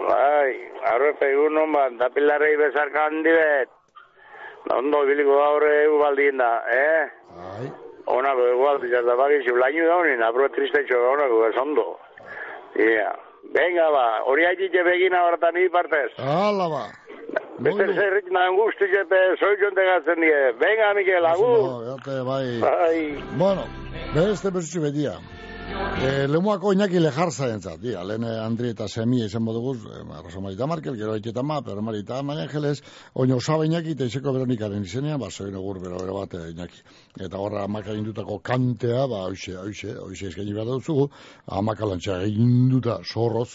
Bai, arrepe egunon bat, da pilarrei bezarka handi bet. Ondo biliko da horre egu da, eh? Bai. Onako igual, ya da bagi, si blaño da honin, apro triste txo onako ez ondo. Ia. Venga ba, hori haitxe begina horretan ni partez. Hala ba. Beste zerrik nahan guzti jepe soitzon tegatzen die. Venga, Mikel, agur. No, jate, bai. Bai. Bueno, beste besutxe bedia. E, lemuako inaki lejarza entzat, dia, lehen Andri eta Semi izan boduguz, e, Rosa Marita Markel, gero haiteta ma, Pedro Marita Maria Angeles, oino osaba inaki eta izeko Veronikaren izenean, ba, zoin egur bero bero bat inaki. Eta horra amaka indutako kantea, ba, oixe, oixe, oixe eskaini behar dutzugu, amaka lantxa induta zorroz,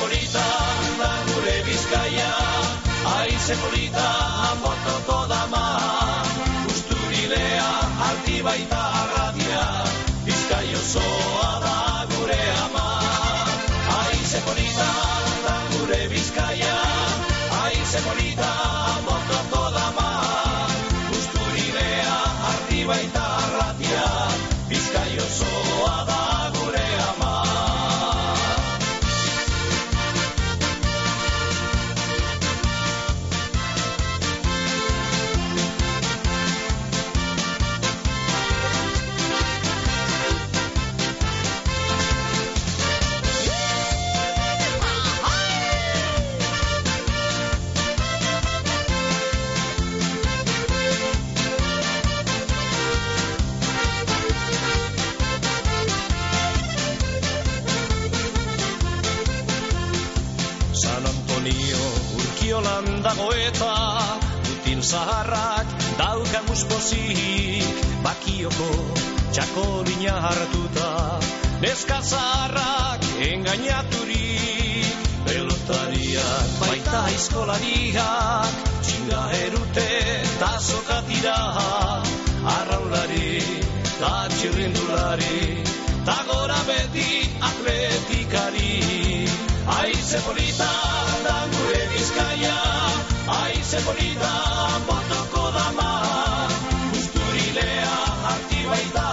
polita da gure bizkaia, aize polita motoko dama, usturilea alti baita arratia, bizkai osoa da gure ama. Aize polita da gure bizkaia, aize polita dago eta Putin zaharrak dauka muspozik Bakioko txakolina hartuta. Neska zaharrak engainaturik Pelotariak baita eskolariak Txinga erute eta sokatira Arraulari eta txirrindulari Ta gora beti atletikari Aize polita da gure bizkaia, aize polita botoko dama, usturilea hartibaita.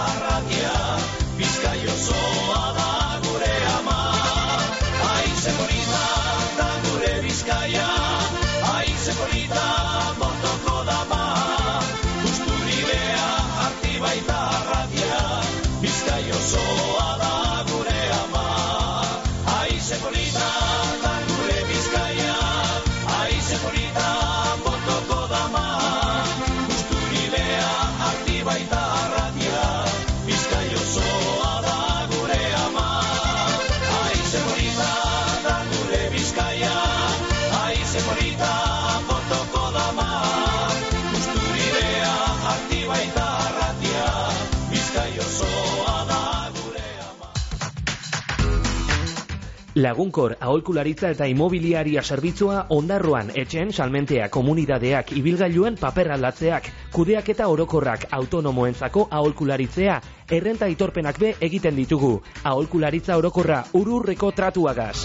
Lagunkor aholkularitza eta imobiliaria zerbitzua ondarroan etxen salmentea komunidadeak ibilgailuen paper aldatzeak, kudeak eta orokorrak autonomoentzako aholkularitzea, errenta itorpenak be egiten ditugu, aholkularitza orokorra ururreko tratuagaz.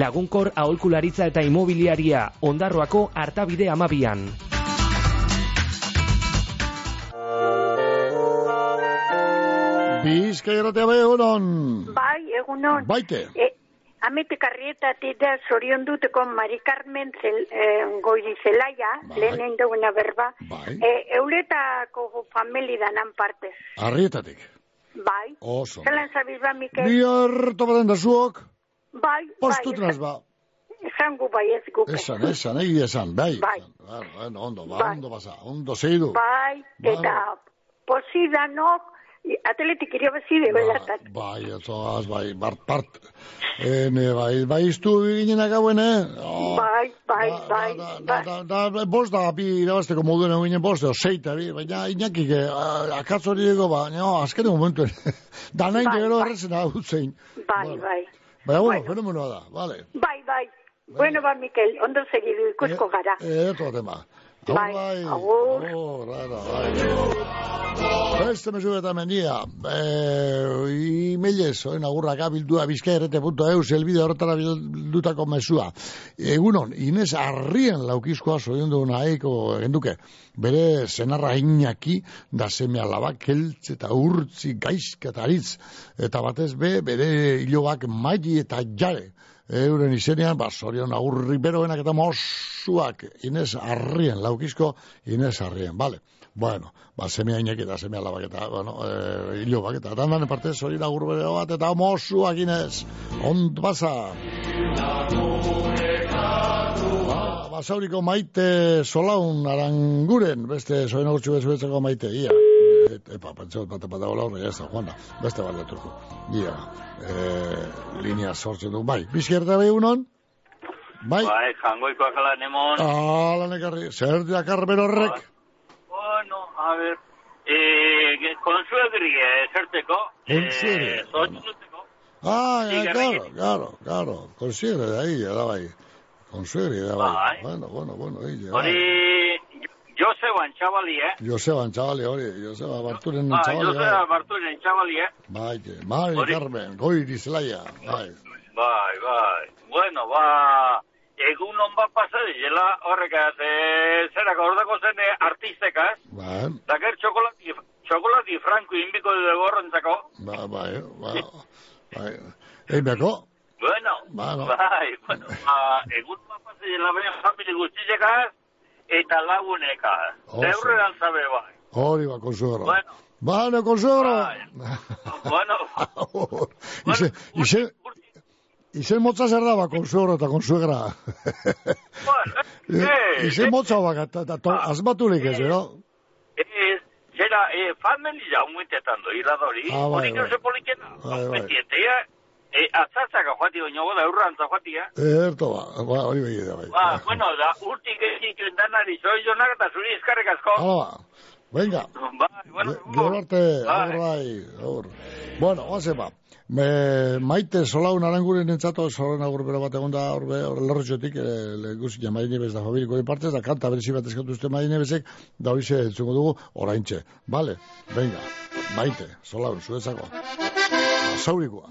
Lagunkor aholkularitza eta imobiliaria ondarroako hartabide amabian. Bizkai erratea bai egunon. Bai, egunon. Baite. E, Ametik arrietatik da zorion duteko Mari Carmen zel, eh, goiri zelaia, Bai. lehen duguna berba, Bai. eh, euletako famili danan partez. Arrietatik. Bai. Oso. Zelan zabiz ba, Mikel? Bihar topaten da zuok, Bai, postutraz bai. ba. Esan gu bai ez guke. Esan, esan, egi esan, bai. Bai. Bueno, ondo, ba, Bai. ondo basa, ondo zeidu. Bai, Bai. eta posidanok, atletik irio bezide, belatat. Bai, ez bai, bart, part. Ene, bai, bai, iztu ginen akauen, eh? Oh, Bai, bai, bai, da, da, da, da, bost da, bi irabazteko moduen ginen bost, seita, bi, baina inakik, eh, akatz hori ego, ba, no, azken momentuen. *laughs* da nahin Bai, gero bai. horretzen hau zein. Bai, bai. Baina, bueno, fenomenoa da, vale. Bai, bai. Bueno, ba, Mikel, ondo segidu ikusko gara. Eh, eto tema. Hau Bai, bai, agur. agur, rara, bai. Beste mesu eta mendia, e, imelez, oen agurraka bildua bizkaerrete.eu, zelbide horretara bildutako mesua. Egunon, Inez Arrien laukizkoa zoion duguna aiko genduke, bere zenarra inaki, da seme alaba, keltz eta urtzi, gaizk eta aritz, eta batez be, bere hilobak maili eta jare, euren izenean, ba, zorion agurri beroenak eta mosuak, Inez Arrien, laukizko Inez Arrien, bale. Bueno, ba, semea inek eta semea labak eta, bueno, e, hilobak eta, dandan parte zorion agur bero bat, eta mosuak Inez, ont basa. Ba, basauriko maite solaun aranguren, beste zoin agurtzu bezuetzeko maite, ia. Et, epa, pentsot bat bat dagoela horre, ez da, joan da, beste bat leturko. Ia, e, linea sortzen du, bai, bizkerta behi unon? Bai, Bai, jangoikoak ala nemon. ala nekarri, zer diakar berorrek? Bueno, a ver, eh, konsuegri eserteko. Konsuegri, Eh, zotzuteko. Ah, Sí, ya, claro, claro, claro, de ahí, ya da bai. Consigue, da bai. Bai. Bueno, bueno, bueno, ahí, ya. Hori, Joseban txabali, eh? Joseba, txabali, hori, Joseba Barturen Ba, txabali, Joseba bai. Barturen txabali, eh? Bai, Mari Hori. Carmen, goiri zelaia, bai. Bai, bai. Bueno, ba, egun hon bat pasa dizela horrekaz, eh, zerako ordako zen eh, artistekaz, Bai, da ger txokolati, txokolati franko inbiko dugu horrentzako. bai, bai, bai, bai. Ei, beko? Bueno, bai, bueno, ba, egun bat pasa dizela bere famili guztiekaz, eta lagunekaz. Oso. Zeurrean zabe, bai. Hori ba, consuegro. Bueno. Vale, consuegro. Bueno, Ize, ize, ize motza zer da, ba, consuegro eta consuegra. *laughs* eh, Ize motza ba, eta, to- asmaturik ez, no? ez, zera, eh, famili da umuetetan doiradori, Ah, bai, hori bai. no polikena, Bai, bai. Betietea, eh, atzatzaka joati baino da urrantza joatia. Erto ba, ba, hori behi da, bai. Ba, bueno, da, urtik egin danari zoi jonak eta zuri eskarrik asko. Hala, venga, Bai, bueno, gero arte, Bai. agur bai, agur. Bueno, oase ba, me, maite solaun aranguren entzato, solen agur bero bat egon da, horbe, horre lorretxotik, e, le guztia maine bez da familiko di partez, da kanta berezi bat eskatu uste maine bezek, da hori ze entzungo dugu, oraintxe. Vale, venga, maite, solaun, zuetzako. Zaurikoa.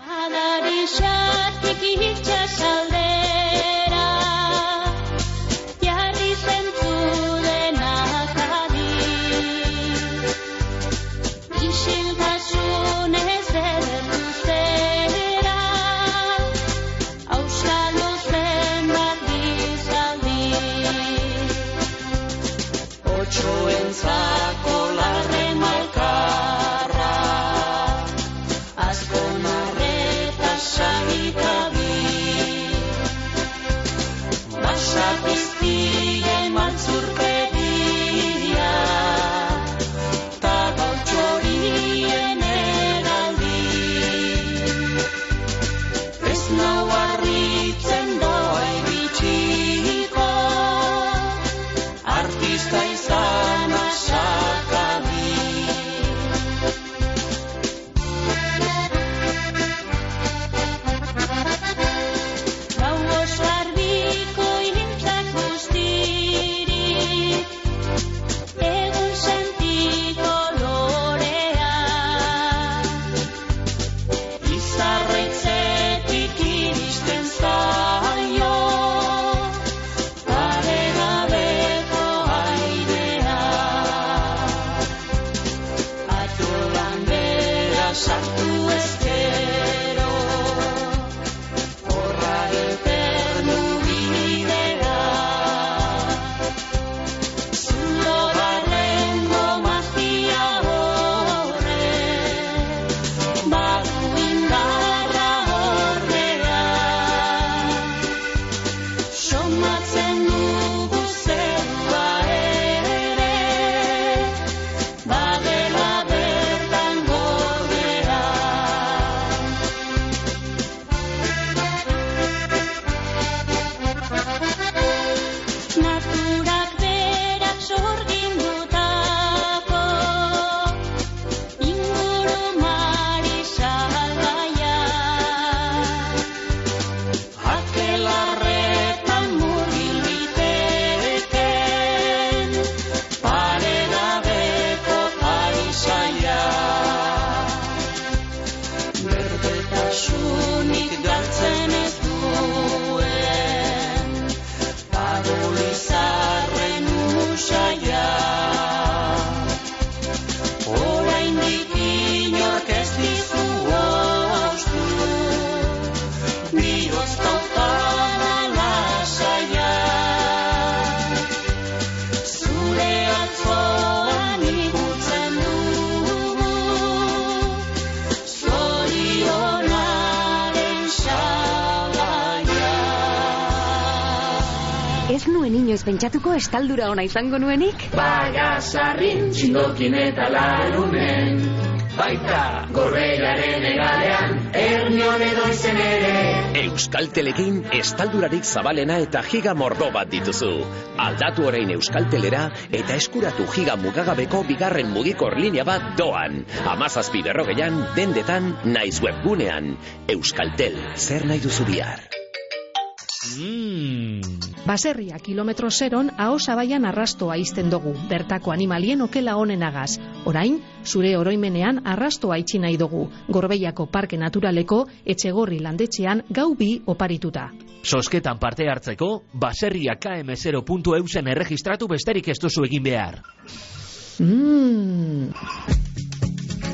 Pentsatuko estaldura ona izango nuenik? Bagasarrin txindokin eta larunen Baita gorreiaren egalean Ernion edo izen ere Euskaltelekin estaldurarik zabalena eta giga mordo bat dituzu. Aldatu orain Euskaltelera eta eskuratu giga mugagabeko bigarren mugikor linea bat doan. Amazazpi berrogeian, dendetan, naiz webgunean. Euskaltel, zer nahi duzu bihar? Baserria kilometro zeron aho zabaian arrastoa izten dugu, bertako animalien okela honenagaz. Orain, zure oroimenean arrastoa itxi nahi dugu, gorbeiako parke naturaleko etxegorri landetxean gau bi oparituta. Sosketan parte hartzeko, baserria km0.eusen erregistratu besterik ez duzu egin behar. Mm.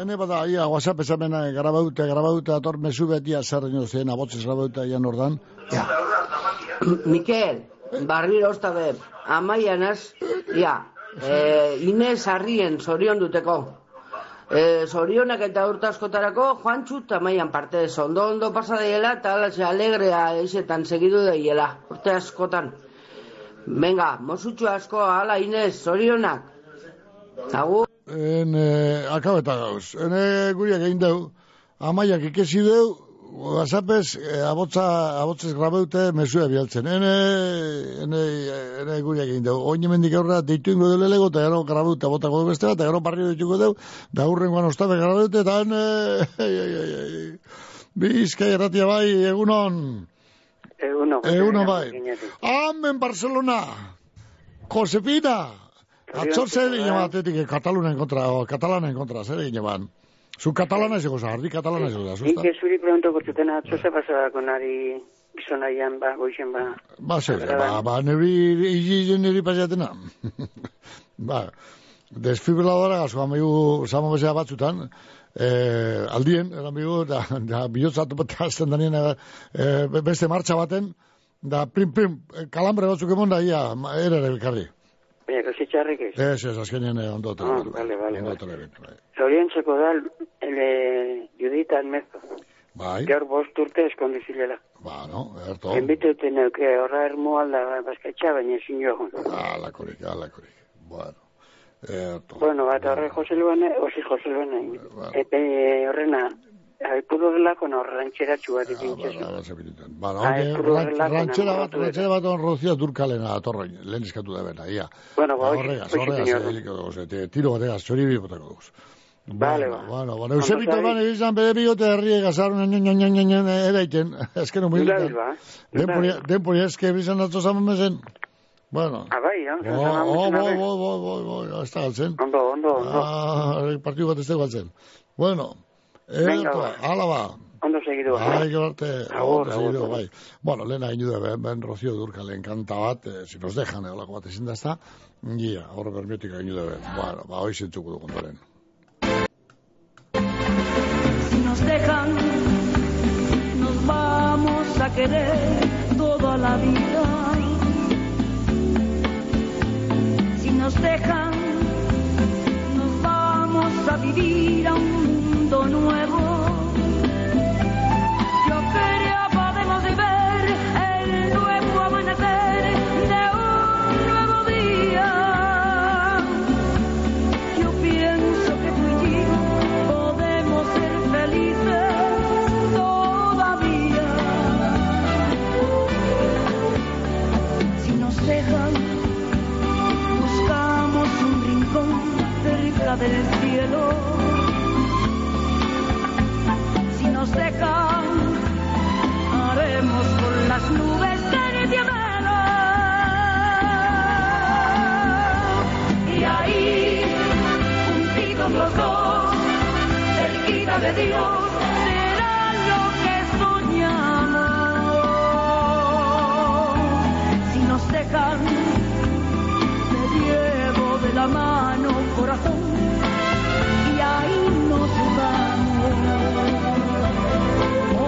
ene bada, ia, WhatsApp ezamena, grabauta, grabauta, ator mesu betia zer ino zen, abotzez grabauta ian ordan. *clears throat* Mikel, barriro osta be, amaian ja, e, Inez Arrien zorion duteko. E, zorionak eta urte askotarako, joan txut amaian parte ondo ondo pasa daiela, eta ala ze alegrea eizetan segidu daiela, urte askotan. Venga, mosutxo asko, ala Inez, zorionak. Agur. En, eh, akabeta gauz. Ene guriak egin deu, amaiak ikesi deu, WhatsAppez, eh, abotza, abotzez grabeute mesua bialtzen. Ene, ene, ene guriak egin deu. Oin hemendik aurra deitu ingo dele lego, eta gero grabeute botako du beste bat, eta gero barrio dituko deu, da hurrengoan ostabe grabeute, eta ene, *laughs* ei, ei, ei, ei. Bizkai erratia bai, egunon. Eguno. Egunon bai. Amen, Barcelona. Josefina. Atzor zer egin eban atetik Katalunen kontra, o Katalanen kontra, zer egin eban? Zu katalana ez goza, ardi katalana ez goza, Nik ez zuri pregunto kortzuten atzo ze pasaba con ari gizonaian ba, goixen ba. Ba, zer, ba, ba, nebi, izi niri pasiatena. *laughs* ba, desfibriladora gazu, amigu, samo bezea batzutan, eh, aldien, amigu, da, da, bihotzatu bat azten danien, eh, beste martxa baten, da, prim, prim, kalambre batzuk emon da, ia, ere ere bilkarri. Baina, kasi txarrik ez. Ez, ez, azkenean eh, ondo Ah, vale, vale, Ondo vale. tele bai. Zorion txeko da, ele, Judita Almezo. Bai. Gaur bost urte eskondizilela. Ba, no, erto. Enbitu uten euke horra ermo alda bazkaitxa, baina ezin joan. Alakorik, alakorik. Bueno, erto. Bueno, bat horre Jose Luane, osi Jose Luane. Bueno. Epe horrena, Aipuru delako no, rantxeratxu bat. Ba. Ba, Ah, dut ran- horrelako rantxera bat, rantxera bat on Rocío Durkalena atorroin, lehen eskatu da bena, ia. Bueno, ba, horregaz, horregaz, tiro bategaz, txori bi botako dugu. Vale, ba. Bueno, bueno, Eusebito ban egizan bere bigote herrie gazarun, nio, nio, nio, nio, eraiten, *laughs* ezken humil. Irabil, ba. Denpori, eske bizan atzo zaman mezen. Bueno. Ah, bai, ja. Oh, oh, oh, oh, oh, oh, oh, ez da galtzen. Ondo, ondo, ondo. Ah, partidu bat ez da galtzen. Bueno, Venga, erto, ba. ala ba. Ondo segidu. Bai, gero arte, Agur, ondo agur, segidu, agur. bai. Bueno, lehen hain du, ben, ben Rocío Durkalen kanta bat, eh, si nos dejan, eolako bat ezin da ez da, Gia, horre bermiotik hain du, bueno, ba, hoi zentzuko du kontoren. Si nos dejan, nos vamos a querer toda la vida. Si nos dejan, nos vamos a vivir a un mundo nuevo. Yo creo podemos ver el nuevo amanecer de un nuevo día. Yo pienso que tú y yo podemos ser felices todavía. Si nos dejan, buscamos un rincón cerca del cielo. Las nubes terciopelo. Y ahí, juntitos los dos, cerquita de Dios, será lo que soñamos. Si nos dejan, me llevo corazón y ahí nos vamos.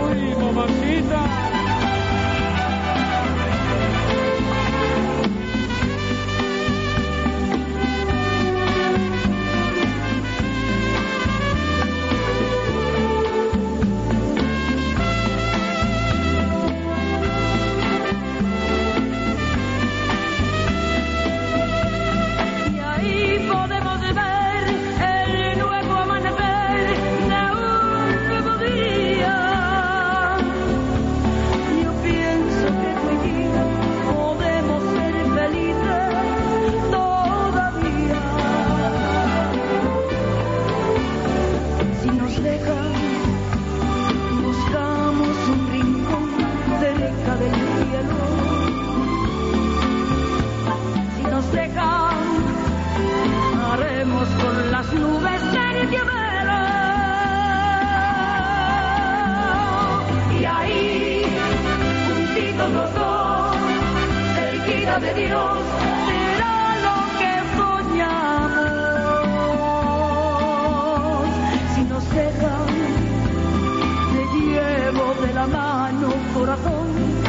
¡Ay, mamacita! De Dios, será lo que soñamos. Si nos dejan, te llevo de la mano, corazón.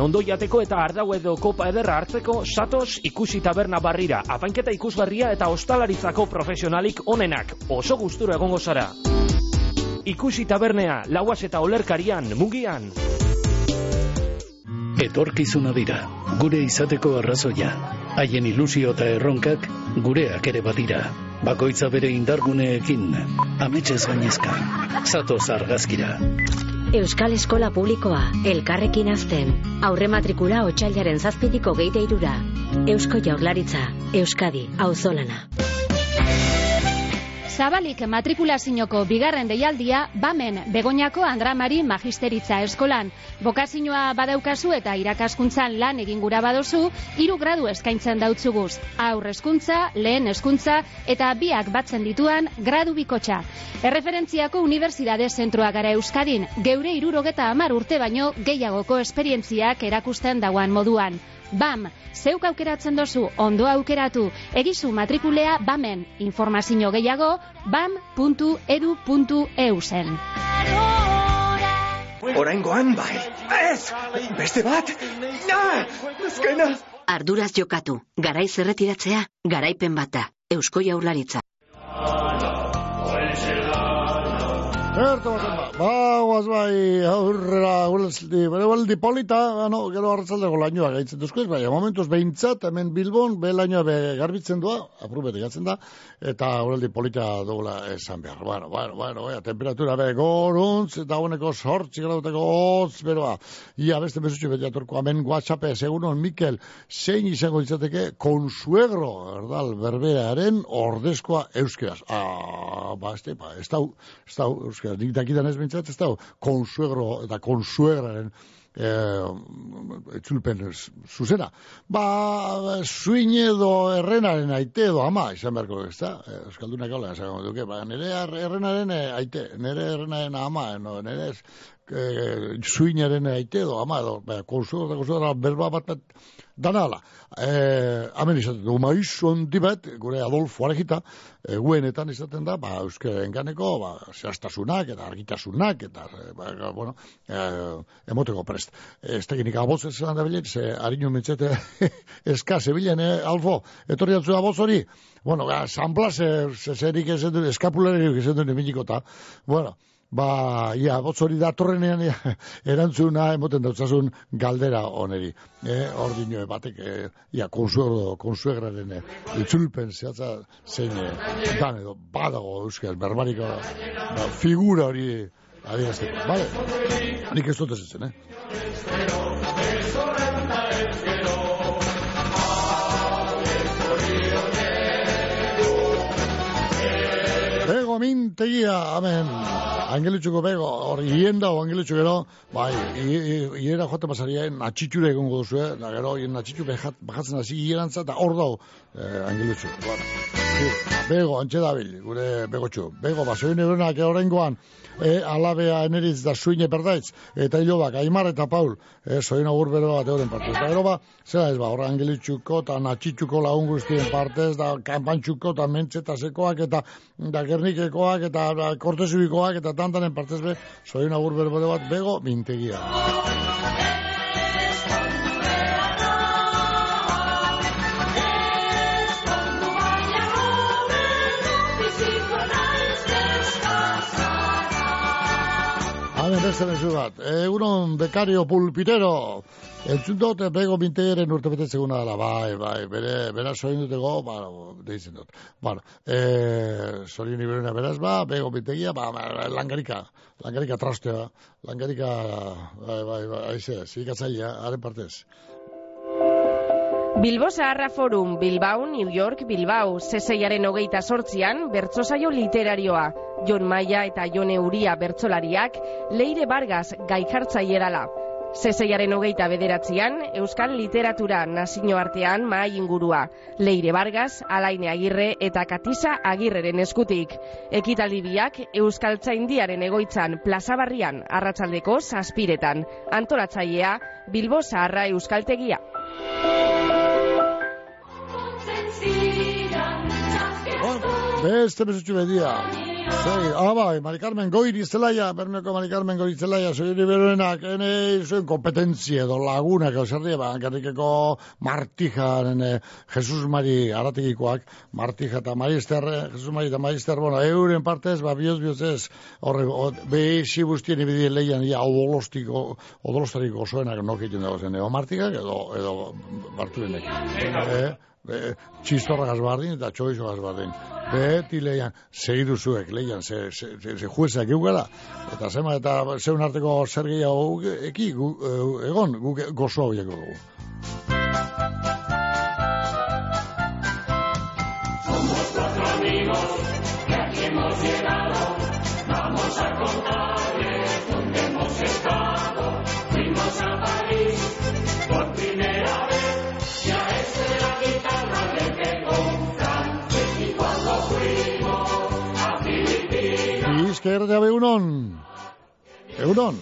Mungian ondo jateko eta ardau edo kopa ederra hartzeko satos ikusi taberna barrira, apainketa ikusgarria eta ostalaritzako profesionalik onenak, oso gustura egongo zara. Ikusi tabernea, lauaz eta olerkarian, mungian. Etorkizuna dira, gure izateko arrazoia. Haien ilusio eta erronkak gureak ere badira. Bakoitza bere indarguneekin, ametxez gainezka. Zatoz argazkira. Euskal Eskola Publikoa, elkarrekin azten. Aurre matrikula otxailaren zazpitiko geite irura. Eusko Jaurlaritza, Euskadi, auzolana. Zabalik matrikulazinoko bigarren deialdia, bamen Begoñako Andramari Magisteritza Eskolan. Bokazinoa badaukazu eta irakaskuntzan lan egin gura badozu, hiru gradu eskaintzen dautzuguz. Aur hezkuntza, lehen hezkuntza eta biak batzen dituan gradu bikotxa. Erreferentziako Unibertsitate Zentroa gara Euskadin, geure irurogeta amar urte baino gehiagoko esperientziak erakusten dauan moduan. BAM, zeuk aukeratzen dozu, ondo aukeratu, egizu matrikulea BAMen, informazio gehiago, bam.edu.eu zen. Oraingoan bai. Ez! Beste bat! Na! Azkena! Arduraz jokatu, garaiz erretiratzea, garaipen bata, Eusko Jaurlaritza. Erto baten ba, guaz bai, aurrera, guelzdi, bere baldi polita, no, gero hartzaldeko lainoa gaitzen duzko ez, bai, momentuz behintzat, hemen Bilbon, be lainoa be garbitzen doa, aprubete gatzen da, eta gueldi polita dugula esan behar. Bueno, bueno, bueno, ea, temperatura be goruntz, eta honeko sortzi graduteko hotz, beroa. Ia, beste mesutxe beti atorko, hemen WhatsApp, segunon, Mikel, zein izango ditzateke, konsuegro, erdal, berbearen ordezkoa euskeraz. Ah, ba, este, ba, ez dau, ez dau, euskera, nik dakidan ez bintzat, ez da, konsuegro eta konsuegraren eh, etzulpen z- zuzena. Ba, suin edo errenaren aite edo ama, izan beharko, ez da? Eh, Euskaldunak hola, esango duke, ba, nire ar- errenaren eh, aite, nire errenaren ama, no, nire ez, eh, suinaren aite edo ama, edo, ba, konsuegra berba bat bat, danala. Eh, hemen izaten du, maiz ondi bat, gure Adolfo Arejita, eh, guenetan izaten da, ba, euskaren ganeko, ba, zehaztasunak eta argitasunak, eta, eh, ba, bueno, eh, emoteko prest. Ez tekinik aboz ez da bilen, ze harinu mintzete *laughs* eska, zebilen, eh, Alfo, etorri atzu aboz hori, bueno, ga, sanbla, ze, ze, zerik ezen du, eskapularik ezen du niminiko ta, bueno, ba, ia, botz hori datorrenean *laughs* erantzuna emoten dautzasun galdera oneri. E, hor dinoe batek, e, ia, konsuegro, konsuegraren e, itzulpen zehatza zein e, dan edo badago euskal berbariko ba, figura hori adierazteko. Bale, nik ez dut ez eh? Ego mintegia, amen angelitxuko bego, hor, hien dago angelitxu gero, bai, hiera joate pasaria, natxitxure egongo duzu, eh? da gero, hien natxitxu behat, bajatzen hasi hierantza, eta hor dago, eh, angelitxu. Bueno, bego, antxe dabil, gure begotxu. Bego, basoin egunak, horrengoan, e, alabea eneriz da suine perdaitz, eta hilobak, Aimar eta Paul, e, soin agur bero bat euren partez. Eta gero ba, zera ez ba, horra angelitxuko eta natxitxuko lagun guztien partez, da kanpantxuko eta mentzetasekoak eta da gernikekoak eta da, kortezubikoak eta tantanen partez be, soin agur bero bat bego, mintegia. Hemen beste mezu bat. Egunon bekario pulpitero. Entzun dut, bego mintegeren urte bete seguna dela. Bai, bai, bere, bera soin dutego, ba, deitzen dut. Bueno, e, sorin iberena beraz, ba, bego mintegia, ba, langarika. Langarika trastea, langarika, bai, bai, bai, aize, zikatzailea, haren partez. Bilbo Zaharra Forum, Bilbao, New York, Bilbao, zeseiaren hogeita sortzian, bertsosaio literarioa. Jon Maia eta Jone Uria bertsolariak, Leire Vargas gaikartzaierala. Zeseiaren hogeita bederatzean, Euskal Literatura nazio artean ingurua. Leire Vargas, Alaine Agirre eta Katisa Agirreren eskutik. Ekitalibiak Euskal Tzaindiaren egoitzan plazabarrian arratsaldeko zazpiretan. Antolatzailea, Bilbo Zaharra Euskaltegia. Beste bezutxu bedia. Zei, ah, bai, Mari Carmen Goiri zelaia, bermeko Mari Carmen Goiri zelaia, zoiri beroenak, ene, zuen kompetentzia edo lagunak, eusarria, ba, garrikeko Martija, nene, Jesus Mari arategikoak, Martija eta Maister, Jesus Mari eta Maister, bueno, euren partez, ba, bioz, bioz ez, horre, behi si guztien ibidien leian, ia, odolostiko, odolostariko zoenak nokitun dago zen, edo Martikak, edo, edo, Bartuenek. Eh? Be, txistorra gazbardin eta txoizo gazbardin. Beti leian, segidu zuek, leian, ze, ze, ze, juezak eugara. Eta zema, eta zeun arteko zer gehiago eki, gu, egon, guk gozo hau dugu. Somos cuatro amigos que aquí hemos llegado, lai, una cula lai.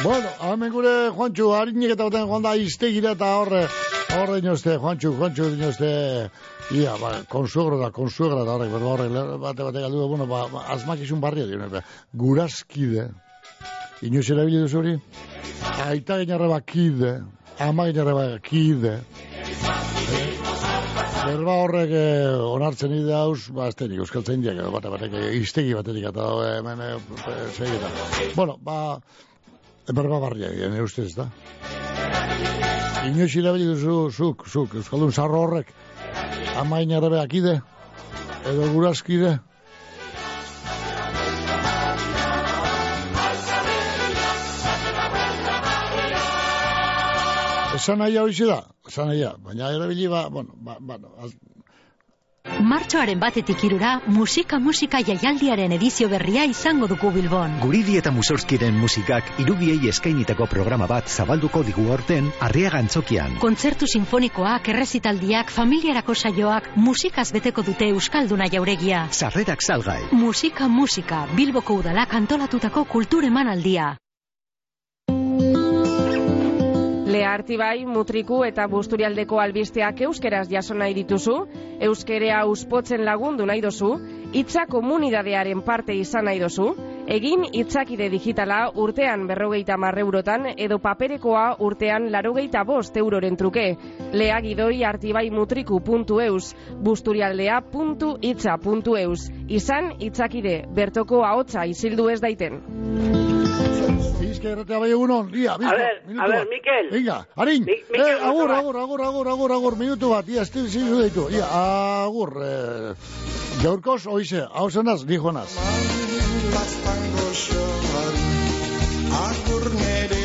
Bueno, hemen gure Juantxu, harinek eta baten joan da iztegira eta horre, horre inozte, Juantxu, Juantxu inozte, ia, ba, konsuegro da, konsuegra da horrek, berba horrek, bate bate galdu, bueno, ba, ba asmakizun barria dira, be, guraskide, inoz erabili duzu hori? Aita ginarra kide, ama ginarra kide, Berba horrek eh, onartzen ide hauz, ba, ez denik, euskal zaindiak, edo bate batek, eh, iztegi batetik, eta eh, hemen, segitan. Bueno, ba, berba barria, gene ustez, da. Inoiz irabili duzu, zuk, zuk, euskaldun zarro horrek, amain arabe akide, edo guraskide, Esan nahi hau da, esan nahi baina erabili ba, bueno, ba, ba, az, Martxoaren batetik irura, musika musika jaialdiaren edizio berria izango dugu Bilbon. Guridi eta Musorskiren musikak irubiei eskainitako programa bat zabalduko digu horten arriaga antzokian. Kontzertu sinfonikoak, errezitaldiak, familiarako saioak, musikaz beteko dute Euskalduna jauregia. Sarrerak salgai. Musika musika, Bilboko udalak antolatutako kultur emanaldia. Lea Artibai, Mutriku eta Busturialdeko albisteak euskeraz jaso nahi dituzu, euskerea uspotzen lagundu nahi dozu, hitza komunidadearen parte izan nahi dozu, egin hitzakide digitala urtean berrogeita marreurotan edo paperekoa urtean larogeita bost euroren truke. Lea gidoi artibaimutriku.eus, busturialdea.itza.eus. Izan hitzakide, bertoko ahotsa isildu ez daiten. Bizka erratea bai egunon, dia, bizka, A ver, minutu a ver, bat. Mikel. Venga, harin, Mi- eh, agur, bat. agur, agur, agur, agur, agur, minutu bat, ia, estil zilu deitu, ia, agur, eh, gaurkoz, oize, hau zenaz, dijonaz. Agur nere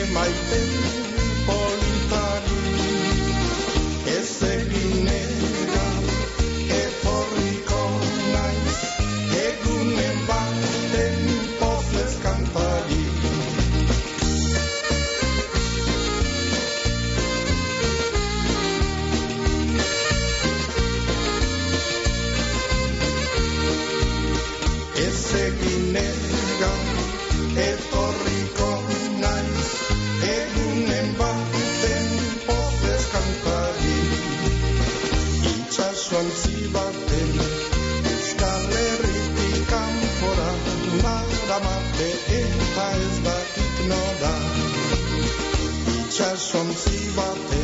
som si